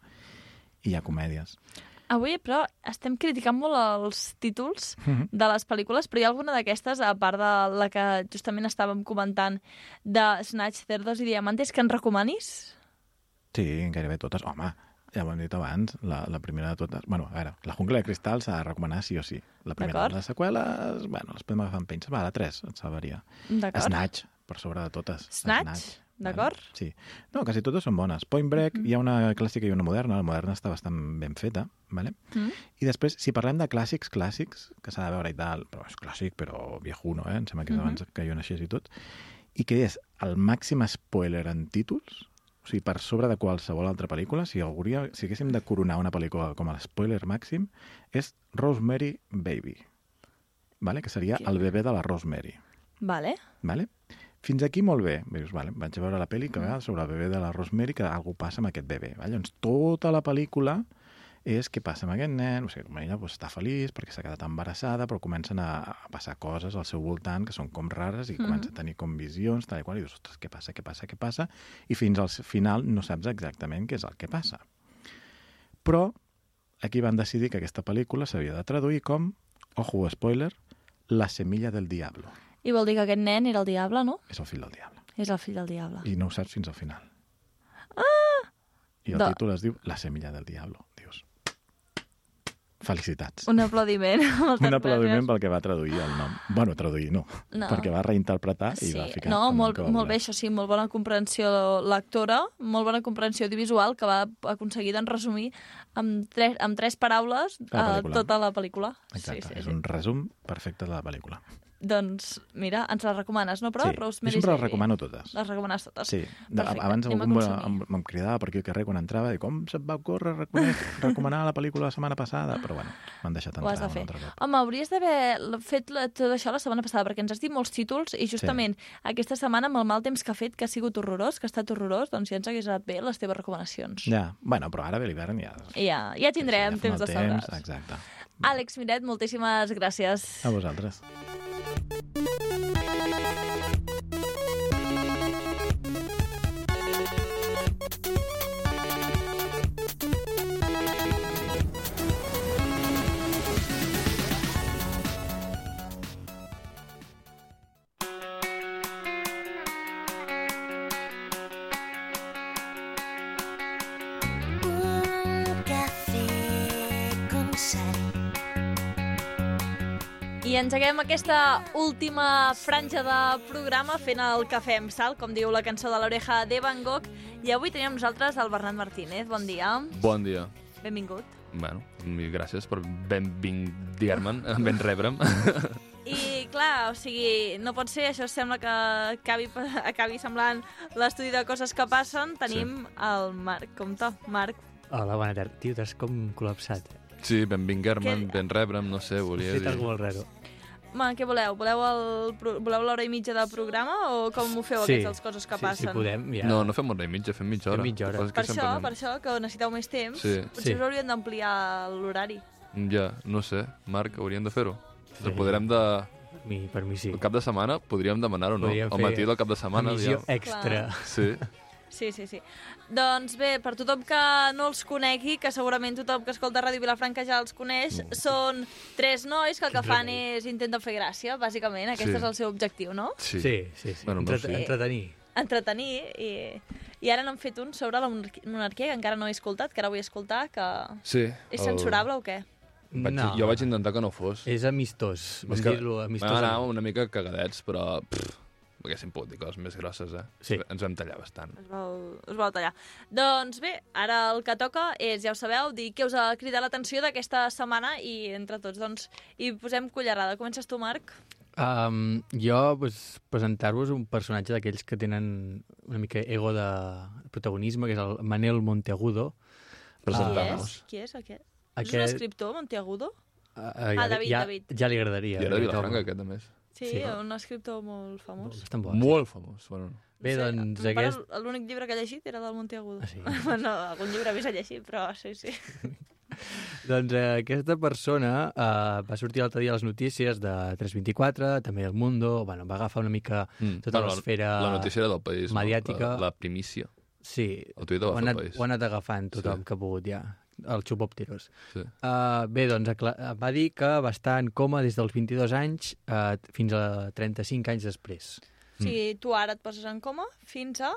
I hi ha comèdies. Avui, però, estem criticant molt els títols Mhm. de les pel·lícules, però hi ha alguna d'aquestes, a part de la que justament estàvem comentant, de Snatch, Cerdos i Diamantes, que ens recomanis? Sí, gairebé totes. Home, ja ho hem dit abans, la, la primera de totes... Bueno, a veure, la jungla de cristal s'ha de recomanar sí o sí. La primera. D'acord. Les seqüeles, bueno, les podem agafar amb pinces. Va, la 3 et salvaria. D'acord. Snatch, per sobre de totes. Snatch, d'acord? Sí. No, quasi totes són bones. Point Break, hi ha una clàssica i una moderna. La moderna està bastant ben feta, ¿vale? Mm? I després, si parlem de clàssics, clàssics, que s'ha de veure i tal, però és clàssic, però viejuno, eh? Em sembla que és Mhm. abans que jo naixés i tot, i que és el màxim spoiler en títols, o sigui, per sobre de qualsevol altra pel·lícula, si, hauria, si haguéssim de coronar una pel·lícula com a spoiler màxim, és Rosemary Baby, vale? que seria el bebè de la Rosemary. Vale. Vale? Fins aquí molt bé. Dius, vale, vaig a veure la pel·li que va sobre el bebè de la Rosemary, que alguna passa amb aquest bebè. Vale? Llavors, tota la pel·lícula és què passa amb aquest nen, o sigui, ella doncs, està feliç perquè s'ha quedat embarassada, però comencen a, a passar coses al seu voltant que són com rares i Mhm. comença a tenir com visions, tal i qual, i dius, ostres, què passa, què passa, què passa? I fins al final no saps exactament què és el que passa. Però aquí van decidir que aquesta pel·lícula s'havia de traduir com, ojo, spoiler, La semilla del diablo. I vol dir que aquest nen era el diable, no? És el fill del diable. És el fill del diable. I no ho saps fins al final. Ah! I el Do- títol es diu La semilla del diablo. Felicitats. Un aplaudiment. Un aplaudiment gràcies. pel que va traduir el nom. Bueno, traduir no, No. perquè va reinterpretar i Sí, va ficar no, molt, molt bé, això sí, molt bona comprensió lectora, molt bona comprensió audiovisual que va aconseguir doncs, resumir amb tres, amb tres paraules La eh, tota la pel·lícula. Exacte, Sí, sí, és sí. un resum perfecte de la pel·lícula. Doncs, mira, ens la recomanes, no? Però, Sí, Rosemary's jo sempre les recomano totes. Les recomanes totes. Sí, de, abans algú em, em, cridava per aquí al carrer quan entrava i com se't va ocórrer reconec, recomanar la pel·lícula la setmana passada? Però bueno, m'han deixat Ho entrar has de fer. Home, hauries d'haver fet la- tot això la setmana passada, perquè ens has dit molts títols i justament aquesta setmana, amb el mal temps que ha fet, que ha sigut horrorós, que ha estat horrorós, doncs ja ens hagués anat bé les teves recomanacions. Ja, bueno, però ara ve l'hivern ja... Ja, ja tindrem ja temps de salvar. Exacte. Àlex Miret, moltíssimes gràcies. A vosaltres. Thank you. Engeguem aquesta última franja de programa fent el cafè amb sal, com diu la cançó de l'oreja de Van Gogh. I avui tenim amb nosaltres el Bernat Martínez. Bon dia. Bon dia. Benvingut. Bueno, i gràcies per benvindir-me'n, ben rebre'm. I clar, o sigui, no pot ser, això sembla que acabi, acabi semblant l'estudi de coses que passen. Tenim el Marc. Compte, Marc. Hola, bona tarda. Tio, t'has com col·lapsat. Sí, benvinguer-me'n, Que- ben rebre'm, no sé, volia dir... alguna cosa raro. Ma, què voleu? Voleu l'hora i mitja de programa o com ho feu, Sí. aquestes coses que Sí, passen? si podem, ja. No, no fem hora i mitja, fem mitja hora. Fem mitja hora. Per això, sempre per això, que necessiteu més temps, Sí. potser Sí. us haurien d'ampliar l'horari. anem- Ja, no sé, Marc, hauríem de fer-ho. Sí. Podrem de... Mi, per mi sí. El cap de setmana podríem demanar-ho, no? Podríem Al matí del cap de setmana. emissió diguem. extra. Sí. Sí, sí, sí. Doncs bé, per tothom que no els conegui, que segurament tothom que escolta Ràdio Vilafranca ja els coneix, són tres nois que el que fan és intenten fer gràcia, bàsicament. Aquest Sí. és el seu objectiu, no? Sí, sí, sí. sí. Bueno, no Entret- sé. Entretenir. Entretenir. I, I ara n'han fet un sobre la monarquia, que encara no he escoltat, que ara vull escoltar, que... Sí. És el- censurable o què? Vaig, No. Jo vaig intentar que no fos. És amistós. Que dir-lo vam amistós. anar una mica cagadets, però... Pff, haguéssim pogut dir coses més grosses, eh? Sí. Ens vam tallar bastant. Us vau, us vau tallar. Doncs bé, ara el que toca és, ja ho sabeu, dir què us ha cridat l'atenció d'aquesta setmana i entre tots, doncs, hi posem cullerada. Comences tu, Marc? Um, jo, pues, presentar-vos un personatge d'aquells que tenen una mica ego de protagonisme, que és el Manel Monteagudo. Qui Presentar-nos. és? Qui és aquest? És un Aquest- escriptor, Monteagudo? Uh, Ah, David, ja, David. Ja li agradaria. I era de aquest Vilafranca, aquest, a més. Sí, Sí. un escriptor molt famós. Bastant bo. Molt famós. Bueno, Bé, No sé, doncs aquest... L'únic llibre que ha llegit era del Monteagudo. Ah, sí? bueno, algun llibre més ha llegit, però sí, sí. Doncs eh, aquesta persona eh, va sortir l'altre dia a les notícies de 324, també El Mundo, bueno, va agafar una mica Mm. tota Bueno, l'esfera La notícia era del país, mediàtica. no? La, la primícia. Sí, ho ha, anat, país. ho ha anat agafant tothom Sí. que ha pogut ja, el xupòpteros. Sí. Uh, bé, doncs acla- va dir que va estar en coma des dels 22 anys uh, fins a 35 anys després. O sigui, tu ara et poses en coma fins a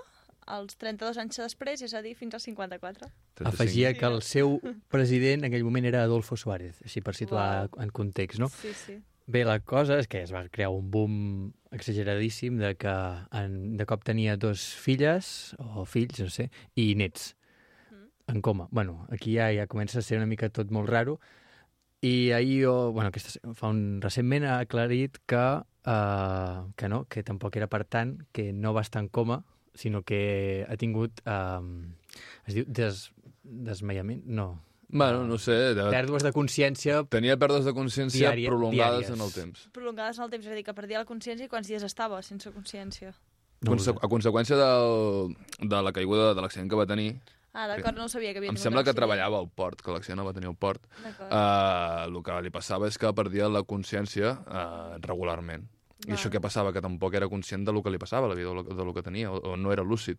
als 32 anys després, és a dir, fins als 54. Afegia que el seu president en aquell moment era Adolfo Suárez, així per situar Uau. en context, no? Sí, sí. Bé, la cosa és que es va crear un boom exageradíssim de que en, de cop tenia dos filles, o fills, no sé, i nets en coma. Bueno, aquí ja, ja comença a ser una mica tot molt raro. I ahir, jo, bueno, aquesta, fa un, recentment ha aclarit que, uh, que no, que tampoc era per tant, que no va estar en coma, sinó que ha tingut... Um, es diu des, desmaiament? No. Bueno, no sé... De... Pèrdues de consciència... Tenia pèrdues de consciència Diària- prolongades diàries. en el temps. Prolongades en el temps, és a dir, que perdia la consciència i quants dies estava sense consciència. Conse a conseqüència del, de la caiguda de l'accident que va tenir, Ah, d'acord, no sabia que havia em sembla que treballava al port, que l'accident el va tenir al port. Uh, el que li passava és que perdia la consciència uh, regularment. I Val. això què passava? Que tampoc era conscient de lo que li passava la vida, lo- de lo que tenia, o, o no era lúcid.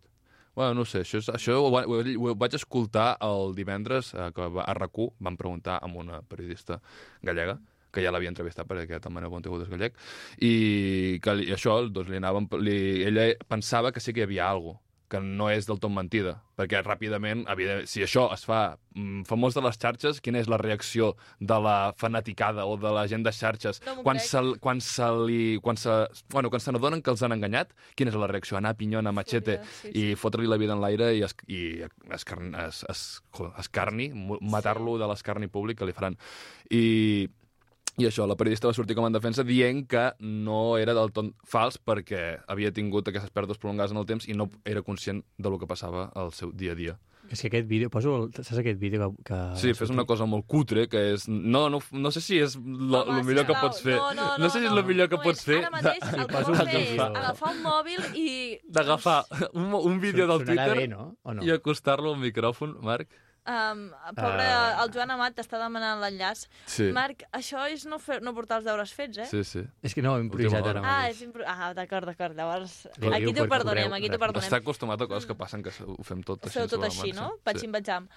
Bueno, no sé, això, és, això ho, va- ho, ho vaig escoltar el divendres, eh, que va- a RAC1 van preguntar amb una periodista gallega, que ja l'havia entrevistat perquè aquest Manel Montegut és gallec, i que li, i això, doncs, li anaven, li, ella pensava que sí que hi havia alguna que no és del tot mentida, perquè ràpidament, evident, si això es fa mm, famós de les xarxes, quina és la reacció de la fanaticada o de la gent de xarxes No quan se, quan se li... Quan se, bueno, quan se n'adonen que els han enganyat, quina és la reacció? Anar a pinyona, a machete sí, i fotre-li la vida en l'aire i, es, i escarn, es, es, escarni, matar-lo de l'escarni públic que li faran. I, i això, la periodista va sortir com en defensa dient que no era del tot fals perquè havia tingut aquestes pèrdues prolongades en el temps i no era conscient de lo que passava al seu dia a dia. És que aquest vídeo, poso, el, saps aquest vídeo que... que Sí, fes una cosa molt cutre, que és... No, no, no sé si és lo, Home, lo millor que pots fer. no, no, no, sé si és no, lo millor que no pots fer. Ara mateix el que pots un fer és agafar un mòbil i... D'agafar un, un vídeo del Twitter bé, no? O no? i acostar-lo al micròfon, Marc. Um, pobre, Ah. el Joan Amat t'està demanant l'enllaç. Sí. Marc, això és no, fer, no portar els deures fets, eh? Sí, sí. És que no, hem improvisat ara Ah, mateix. és impro... ah d'acord, d'acord. Llavors, diu aquí t'ho perdonem, cobreu aquí t'ho perdonem. Està acostumat a coses que passen, que ho fem tot així. Feu tot així, marxa. no? Patxim-batxam.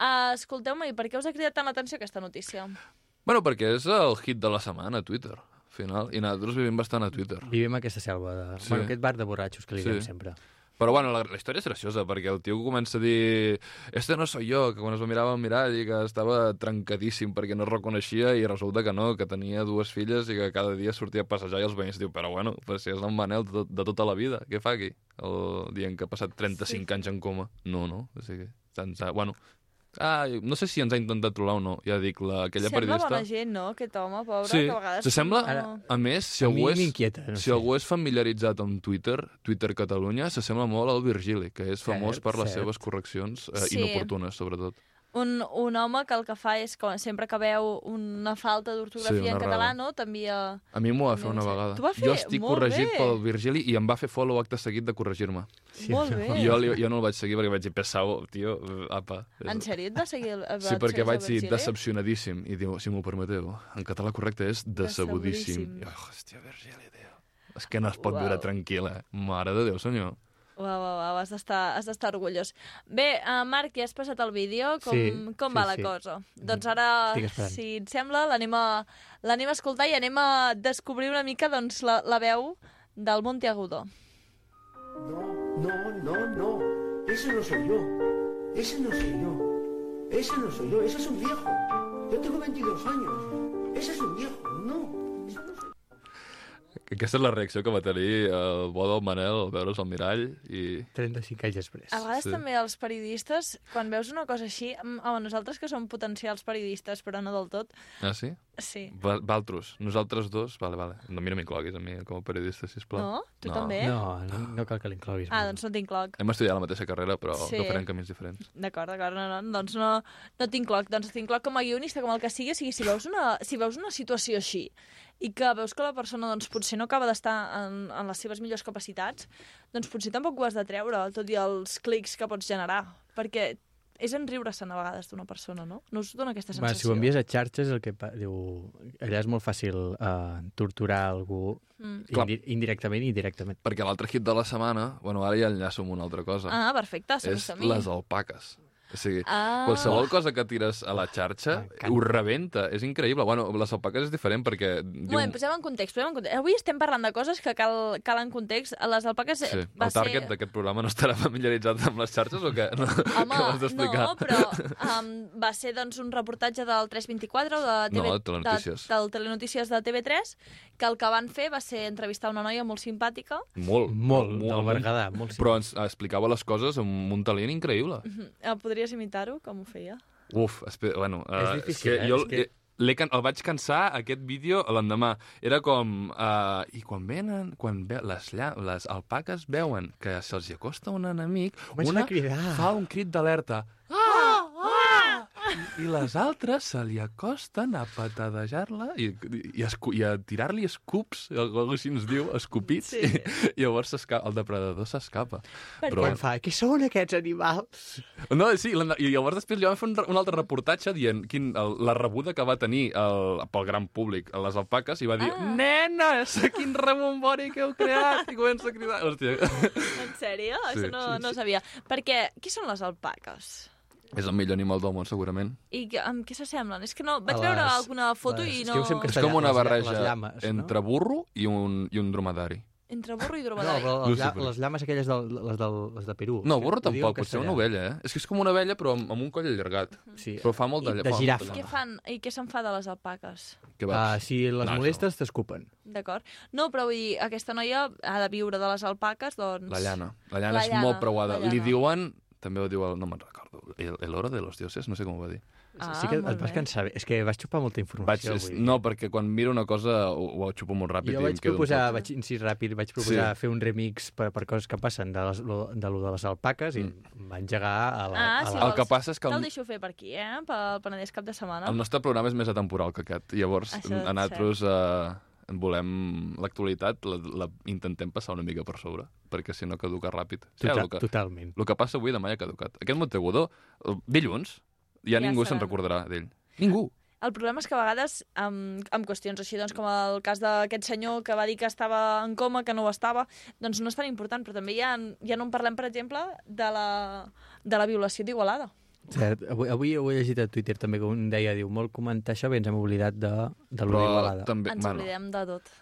Uh, Escolteu-me, i per què us ha cridat tant l'atenció aquesta notícia? Bueno, perquè és el hit de la setmana a Twitter, al final. I nosaltres vivim bastant a Twitter. Vivim aquesta selva de... Sí. Sí. Bueno, aquest bar de borratxos que li Sí. diem sempre. Però bueno, la, la història és graciosa, perquè el tio comença a dir este no soy yo, que quan es va mirava al mirall i que estava trencadíssim perquè no es reconeixia i resulta que no, que tenia dues filles i que cada dia sortia a passejar i els veïns diu, però bueno, pues si és el Manel de, de tota la vida, què fa aquí? El, dient que ha passat 35 sí. anys en coma. No, no, o sigui, ha, bueno, ah, no sé si ens ha intentat trobar o no, ja dic, la, aquella Sembla periodista... bona gent, no? Aquest home, pobre, Sí, que a vegades... s'assembla, No... a més, si A algú, és, no si sé. algú és familiaritzat amb Twitter, Twitter Catalunya, s'assembla molt al Virgili, que és famós Cert, per les cert. seves correccions eh, Sí. inoportunes, sobretot. Un, un home que el que fa és, com sempre que veu una falta d'ortografia Sí, en català, no? T'envia... A mi m'ho va fer una vegada. Va fer? Jo estic Molt corregit bé. pel Virgili i em va fer follow acte seguit de corregir-me. Sí, Molt bé. I jo, jo no el vaig seguir perquè vaig dir, pesau, tio, apa. En sèrio, et va seguir el, el Sí, perquè vaig dir Virgili? decepcionadíssim. I diu, si m'ho permeteu, en català correcte és decebudíssim. I, oh, hòstia, Virgili, tio. És que no es pot Uau. viure tranquil, eh? Mare de Déu, senyor. Uau, uau, uau, has d'estar has d'estar orgullós. Bé, uh, Marc, ja has passat el vídeo, com, Sí, com sí, va la sí. cosa? Doncs ara, si et sembla, l'anem a, l'anem a escoltar i anem a descobrir una mica doncs, la, la veu del Monteagudo. No, no, no. Ese no soy yo. Ese no soy yo. Ese no soy yo. Ese es un viejo. Yo tengo 22 años. Ese es un viejo. No. Aquesta és la reacció que va tenir el bo del Manel al veure's al mirall i... 35 anys després. A vegades Sí. també els periodistes, quan veus una cosa així, home, nosaltres que som potencials periodistes, però no del tot, Ah, sí? sí. Va- Valtros. Nosaltres dos... Vale, vale. No, mira, m'incloguis a mi com a periodista, sisplau. No? Tu també? No, no, no cal que l'incloguis. Ah, doncs no t'incloc. Hem estudiat la mateixa carrera, però Sí. sí. agafem camins diferents. D'acord, d'acord, no, no, doncs no, no t'incloc, doncs t'incloc com a guionista, com el que sigui, o sigui, si veus una, si veus una situació així i que veus que la persona doncs, potser no acaba d'estar en, en les seves millors capacitats, doncs potser tampoc ho has de treure, tot i els clics que pots generar, perquè és en riure-se'n a vegades d'una persona, no? No us dona aquesta Va, sensació? si ho envies a xarxes, el que pa- diu, allà és molt fàcil uh, torturar algú Mm. indi indirectament i directament. Perquè l'altre hit de la setmana, bueno, ara ja enllaço amb una altra cosa. Ah, perfecte, som és les alpaques. O sigui, Ah. qualsevol cosa que tires a la xarxa ho rebenta. És increïble. Bueno, les alpaques és diferent perquè... Un moment, posem en context, posem en context. Avui estem parlant de coses que cal, cal en context. Les alpaques Sí. eh, va El target ser... d'aquest programa no estarà familiaritzat amb les xarxes o què? No, Home, d'explicar? no, però um, va ser doncs, un reportatge del 324 o de TV, No, Telenotícies. De, del Telenotícies de TV3, que el que van fer va ser entrevistar una noia molt simpàtica. Molt. Molt, del Berguedà, molt Però ens explicava les coses amb un talent increïble. Uh, podries imitar-ho, com ho feia? Uf, espera, bueno... És eh, difícil, que eh? Jo, És que- l'he can... el vaig cansar, aquest vídeo, l'endemà. Era com... Uh, I quan venen, quan ve... les, lla... les alpaques veuen que se'ls acosta un enemic, una fa un crit d'alerta. Ah! I les altres se li acosten a patadejar-la i, i, i a tirar-li escups, algo així ens diu, escopits, Sí. i, i llavors el depredador s'escapa. Però... Quan fa, què són aquests animals? No, sí, i llavors després li van fer un, un altre reportatge dient quin, el, la rebuda que va tenir el, pel gran públic a les alpaques i va dir Ah. nenes, quin rebombori que heu creat! I comença a cridar. Hòstia, En sèrio? Sí, Això no, sí, no sí. sabia. Perquè, qui són les alpaques? És el millor animal del món, segurament. I que- amb què s'assemblen? És que no... Vaig A veure les- alguna foto les- i és no... sempre És com una les barreja les llames, no? entre burro i un, i un dromedari. Entre burro i No, dromedari. però les, lla Lucifer. les llames aquelles del, les, del, les de Perú. No, burro tampoc, potser una ovella, eh? És que és com una ovella, però amb, amb un coll allargat. Sí. Però fa molt de... I de girafa. Què fan? I què se'n fa de les alpaques? Que Ah, si les No, molestes, t'escupen. D'acord. No, però vull dir, aquesta noia ha de viure de les alpaques, doncs... La llana. La llana La és llana, molt preuada. Li diuen, també ho diu, el, no me'n el, el oro de los dioses, no sé com ho va dir. Ah, sí que et vas cansar. bé. És que vas xupar molta Vaig, informació. és, vull dir. no, perquè quan miro una cosa ho, ho xupo molt ràpid Jo i vaig proposar, vaig incidir ràpid, vaig proposar Sí. fer un remix per, per coses que passen de, les, lo- de lo de les alpaques i mm. va engegar a la... Ah, a si la... El que passa és que el- Te'l deixo fer per aquí, eh? Pel Penedès cap de setmana. El nostre programa és més atemporal que aquest. Llavors, Això a nosaltres eh, volem l'actualitat, la, la intentem passar una mica per sobre, perquè si no caduca ràpid. Total- el que, totalment. El que passa avui demà ja ha caducat. Aquest Montegudo, dilluns, ja, Ja ningú se'n recordarà d'ell. Ningú. El problema és que a vegades, amb, amb qüestions així, doncs, com el cas d'aquest senyor que va dir que estava en coma, que no ho estava, doncs no és tan important, però també ja, ja no en parlem, per exemple, de la, de la violació d'Igualada. Cert, avui, avui ho he llegit a Twitter també, que un deia, diu, molt comentar això, bé, ens hem oblidat de, de l'Uri Igualada. també, Ens bueno, oblidem de tot.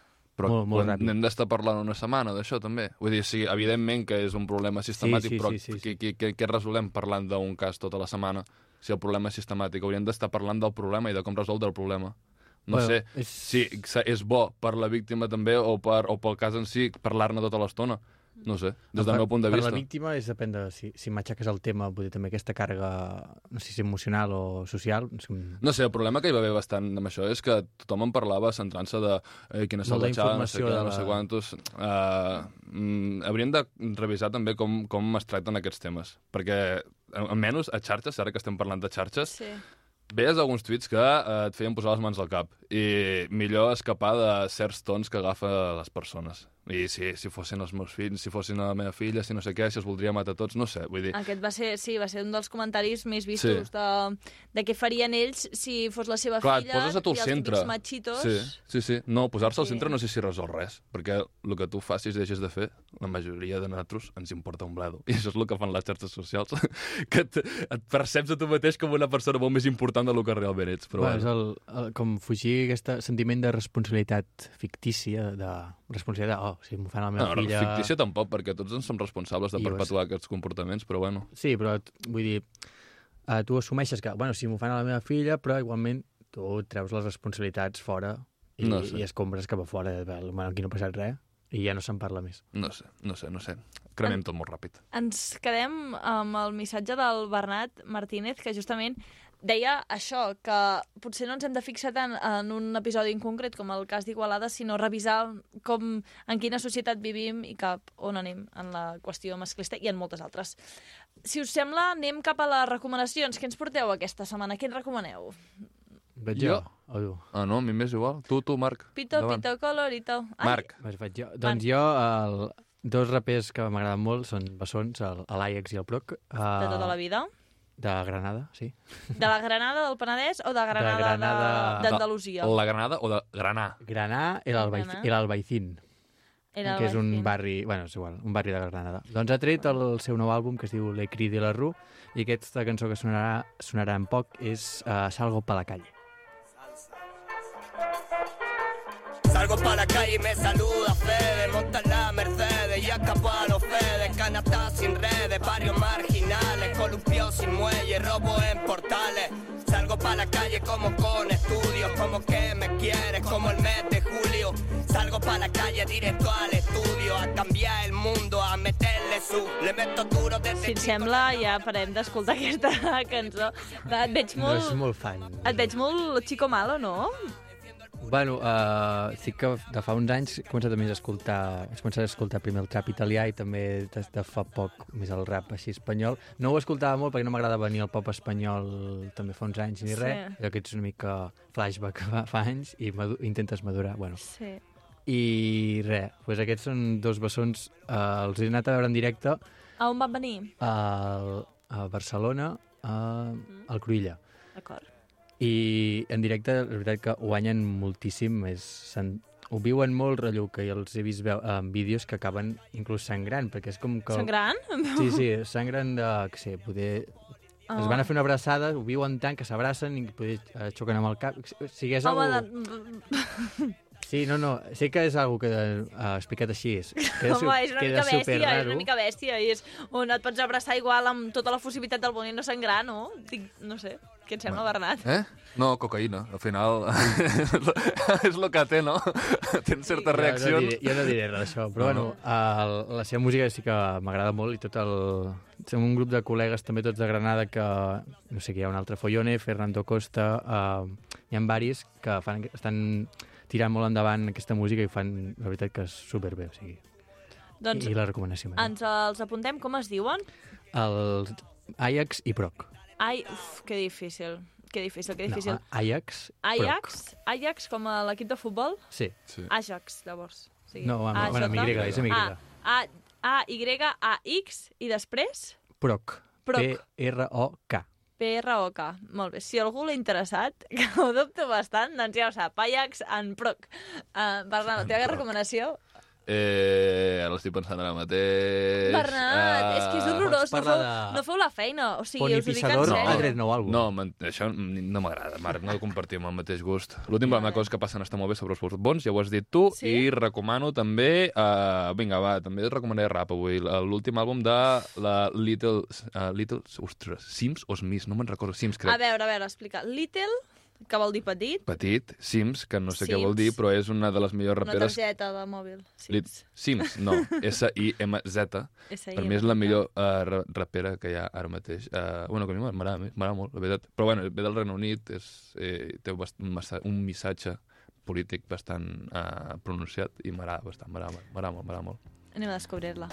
però Molt, molt quan ràpid. n'hem d'estar parlant una setmana d'això, també. Vull dir, sí, evidentment que és un problema sistemàtic, sí, però sí, sí, sí. Què, què, què resolem parlant d'un cas tota la setmana si el problema és sistemàtic? Hauríem d'estar parlant del problema i de com resoldre el problema. No Bueno, sé és- si és bo per la víctima també o, per, o pel cas en si parlar-ne tota l'estona. No sé, des del per, meu punt de per vista. la víctima és depèn de si, si m'aixeques el tema, vull dir, també aquesta càrrega, no sé si emocional o social. No sé, com- No sé, el problema que hi va haver bastant amb això és que tothom en parlava centrant-se de eh, quina salvatjada, no sé informació què, de no sé la- quantos... Uh, mm, hauríem de revisar també com, com es tracten aquests temes, perquè almenys a xarxes, ara que estem parlant de xarxes, Sí. veies alguns tuits que eh, et feien posar les mans al cap i millor escapar de certs tons que agafa les persones. I si, si fossin els meus fills, si fossin la meva filla, si no sé què, si els voldria matar tots, no sé, vull dir... Aquest va ser, sí, va ser un dels comentaris més vistos de, de què farien ells si fos la seva Clar, filla poses a tu al i els centre. típics machitos. Sí, sí, sí. No, posar-se al Sí. centre no sé si resol res, perquè el que tu facis i deixes de fer, la majoria de nosaltres ens importa un blado. I això és el que fan les xarxes socials, que et, et perceps a tu mateix com una persona molt més important del que realment ets. Però bueno, és el, el, com fugir aquest sentiment de responsabilitat fictícia, de responsabilitat, oh, si m'ho fan a la meva No, no, filla... fictícia tampoc, perquè tots ens som responsables de I ho és. perpetuar aquests comportaments, però bueno. Sí, però vull dir, uh, tu assumeixes que, bueno, si m'ho fan a la meva filla, però igualment tu treus les responsabilitats fora i, No sé. i escombres cap a fora. de, Bueno, aquí no ha passat res i ja no se'n parla més. No sé, no sé, no sé. Cremem tot molt ràpid. Ens quedem amb el missatge del Bernat Martínez, que justament deia això, que potser no ens hem de fixar tant en un episodi en concret com el cas d'Igualada, sinó revisar com, en quina societat vivim i cap on anem en la qüestió masclista i en moltes altres. Si us sembla, anem cap a les recomanacions. Què ens porteu aquesta setmana? Què ens recomaneu? Vaig jo? O tu? Ah, no, a mi m'és igual. Tu, tu, Marc. Pito, endavant. pito, colorito. Ai, Marc. Vas, vaig jo. Doncs jo, el, dos rapers que m'agraden molt són bessons, l'Ajax i el Proc. Uh, De tota la vida. De Granada, sí. De la Granada del Penedès o de Granada d'Andalusia? La Granada o de Granà? Granà i l'Albaicín. Que és un barri, bueno, és igual, un barri de Granada. Doncs ha tret el seu nou àlbum que es diu Le Cri de la Rue i aquesta cançó que sonarà, sonarà en poc és uh, Salgo pa la calle. Salgo pa' la calle y me saluda Fede, monta la Mercedes y escapo a los sin redes, barrios marginales, columpios sin muelle, robo en portales. Salgo pa' la calle como con estudios, como que me quieres, como el mes de julio. Salgo para la calle directo al estudio a cambiar el mundo, a meterle su. Le meto duro desde Si et sembla, ja parem d'escoltar aquesta cançó. Et veig No molt... és molt fan. Et veig molt chico malo, no? Bueno, uh, sí que de fa uns anys he començat a més a escoltar, he començat a escoltar primer el trap italià i també des de fa poc més el rap així espanyol. No ho escoltava molt perquè no m'agradava ni el pop espanyol també fa uns anys ni Sí. res. Allò que ets una mica flashback fa, fa anys i madu intentes madurar. Bueno. Sí. I res, doncs aquests són dos bessons, uh, els he anat a veure en directe A on van venir? a, a Barcelona, a, al Cruïlla. D'acord. I en directe, la veritat que guanyen moltíssim, és, se'n- ho viuen molt, rotllo, que els he vist veu, en vídeos que acaben inclús sangrant, perquè és com que... Sangrant? Sí, sí, sangren de, que sé, poder... Ah. Es van a fer una abraçada, ho viuen tant que s'abracen i poder eh, xoquen amb el cap. O sigui, és Home, algo... de... Sí, no, no, sé que és algo que uh, explicat així és. Su- Home, és una queda mica bèstia, és una mica bèstia. I és on et pots abraçar igual amb tota la fusibilitat del món i no sangrar, no? Dic, no sé, què et sembla, Bernat? Eh? No, cocaïna. Al final és el que té, no? Tens certes Jo reaccions. no diré, jo no diré res d'això, però No, no, bueno, el, la seva música sí que m'agrada molt i tot el... Som un grup de col·legues també tots de Granada que, no sé, que hi ha un altre Follone, Fernando Costa, uh, hi ha varis que fan, estan tirant molt endavant aquesta música i fan, la veritat, que és superbé, o sigui. Doncs I la recomanació. meva. ens els apuntem, com es diuen? Els Ajax i Proc. Ai, uf, que difícil. Que difícil, que difícil. No, Ajax, Proc. Ajax, Ajax com a l'equip de futbol? Sí. sí. Ajax, llavors. Sí. No, amb- bueno, amb Y, és amb Y. A, A, A, Y, A, X, i després Proc. Proc. P-R-O-K. P-R-O-K. Molt bé. Si algú l'ha interessat, que ho dubto bastant, doncs ja ho sap. Ajax en Proc. Uh, Bernat, la teva recomanació? Eh, ara l'estic pensant ara mateix... Bernat, és que és horrorós. No feu, de- no feu la feina. O sigui, Poni us ho dic en nou àlbum. No, man- això no m'agrada, Marc, no compartim el mateix gust. L'últim yeah. cosa que passen està molt bé sobre els bons, ja ho has dit tu, Sí? i recomano també... Uh, vinga, va, també et recomanaré rap avui. L'últim àlbum de la Little... Uh, Little... Ostres, Sims o Smith? No me'n recordo. Sims, crec. A veure, a veure, explica. Little, que vol dir petit, Petit, Sims, que no sé què Sims. vol dir, però és una de les millors una raperes... targeta de mòbil. Lit- Sims, no, S-I-M-Z. Per mi és la millor uh, ra- rapera que hi ha ara mateix. Uh, bueno, que a mi m'agrada molt, la veritat. Però bueno, ve del Regne Unit, és, eh, té un, un missatge polític bastant uh, pronunciat i m'agrada bastant, m'agrada molt, m'agrada molt. Anem a descobrir-la.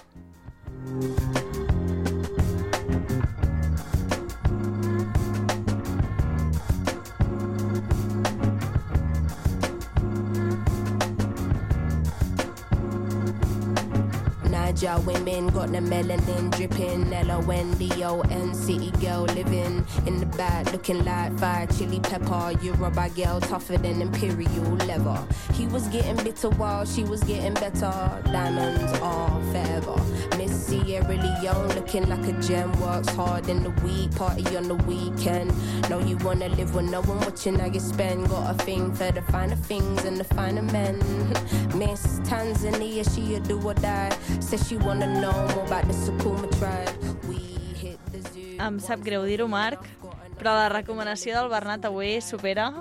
Niger women got the melanin dripping. L-O-N-D-O-N city girl living in the back looking like fire chili pepper. Yoruba girl tougher than imperial leather. He was getting bitter while she was getting better. Diamonds are forever. Miss Sierra Leone looking like a gem. Works hard in the week, party on the weekend. Know you wanna live with no one watching how you spend. Got a thing for the finer things and the finer men. Miss Tanzania, she a do or die. Says she wanna know more about the Sukuma tribe. We hit the zoo. Em sap greu dir-ho, Marc, però la recomanació del Bernat avui supera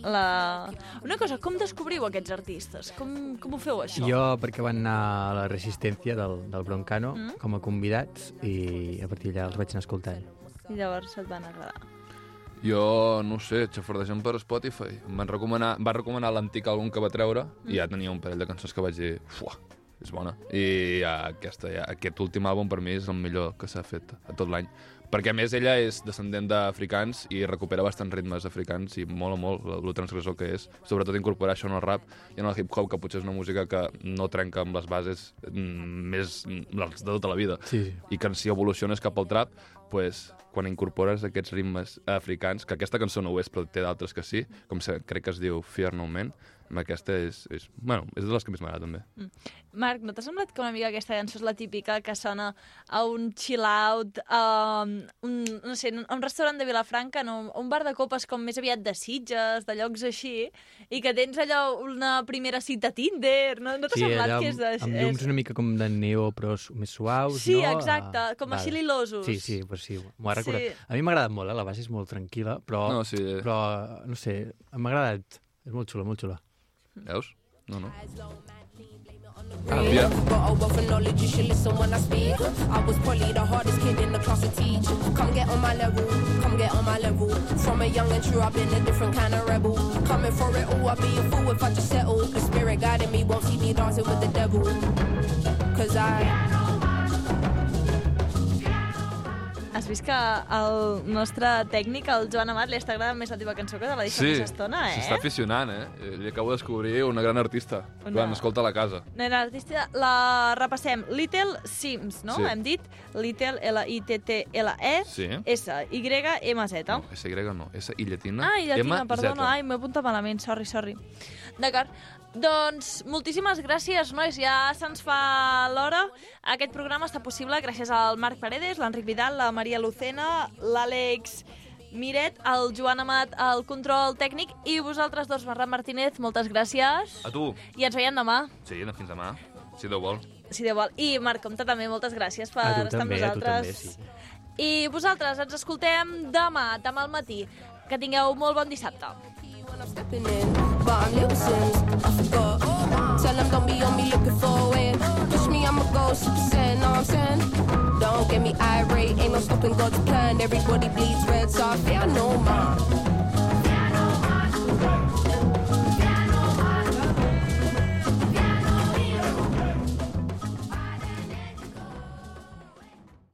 la... Una cosa, com descobriu aquests artistes? Com, com ho feu, això? Jo, perquè van anar a la Resistència del, del Broncano Mm. com a convidats i a partir d'allà els vaig anar escoltant. I llavors et van agradar. Jo, no ho sé, xafardejant per Spotify. Em van recomanar, va recomanar l'antic àlbum que va treure i ja tenia un parell de cançons que vaig dir, fuà, és bona. I ja, aquesta, aquest últim àlbum per mi és el millor que s'ha fet a tot l'any. Perquè, a més, ella és descendent d'africans i recupera bastants ritmes africans i mola molt el, transgressor que és. Sobretot incorporar això en el rap i en el hip-hop, que potser és una música que no trenca amb les bases mm, més mm, les de tota la vida. Sí, sí. I que si evoluciones cap al trap, pues, quan incorpores aquests ritmes africans, que aquesta cançó no ho és, però té d'altres que sí, com se, crec que es diu Fear No Man, aquesta és, és, bueno, és de les que més m'agrada també. Marc, no t'ha semblat que una mica aquesta cançó és la típica que sona a un chill-out, a un, no sé, a un restaurant de Vilafranca, no? a un bar de copes com més aviat de Sitges, de llocs així, i que tens allò una primera cita a Tinder, no, no t'ha semblat allà que és de... amb, amb llums una mica com de neo, però més suaus, Sí, no? exacte, com així lilosos. Sí, sí, pues sí, m'ho ha recordat. Sí. A mi m'ha agradat molt, eh? la base és molt tranquil·la, però, No, sí. però no sé, m'ha agradat. És molt xula, molt xula. Veus? No, no. Got a wealth of knowledge, you should listen when I was probably the hardest kid in the class to teach. Come get on my level, come get on my level. From a young and true, I've been a different kind of rebel. Coming for it all, I'd be a fool if I just settle. The spirit guiding me won't see me dancing with the devil. Cause I. Has vist que el nostre tècnic, el Joan Amat, li està agradant més la teva cançó que te la deixa Sí, més estona, eh? s'està aficionant, eh? Li acabo de descobrir una gran artista. Una- Quan escolta la casa. Nena, l'artista la repassem. Little Sims, no? Sí. Hem dit Little, L-I-T-T-L-E, Sí. S-Y-M-Z. No, S-Y no, S-I llatina, Ah, i llatina, perdona. Ai, m'he apuntat malament, sorry, sorry. D'acord. Doncs moltíssimes gràcies, nois. Ja se'ns fa l'hora. Aquest programa està possible gràcies al Marc Paredes, l'Enric Vidal, la Maria Lucena, l'Àlex Miret, el Joan Amat, el control tècnic, i vosaltres dos, Ferran Martínez, moltes gràcies. A tu. I ens veiem demà, Sí, no, fins demà, si Déu vol. si Déu vol. I Marc Comte també, moltes gràcies per estar també, amb a tu també, nosaltres. sí. I vosaltres ens escoltem demà, demà al matí. Que tingueu molt bon dissabte. I'm stepping in, but I'm little Sims. I forgot. Tell them don't be on me looking for it. Push me, I'ma go super know what I'm saying? Don't get me irate, ain't no stopping God's plan. Everybody bleeds red, so I fear no man.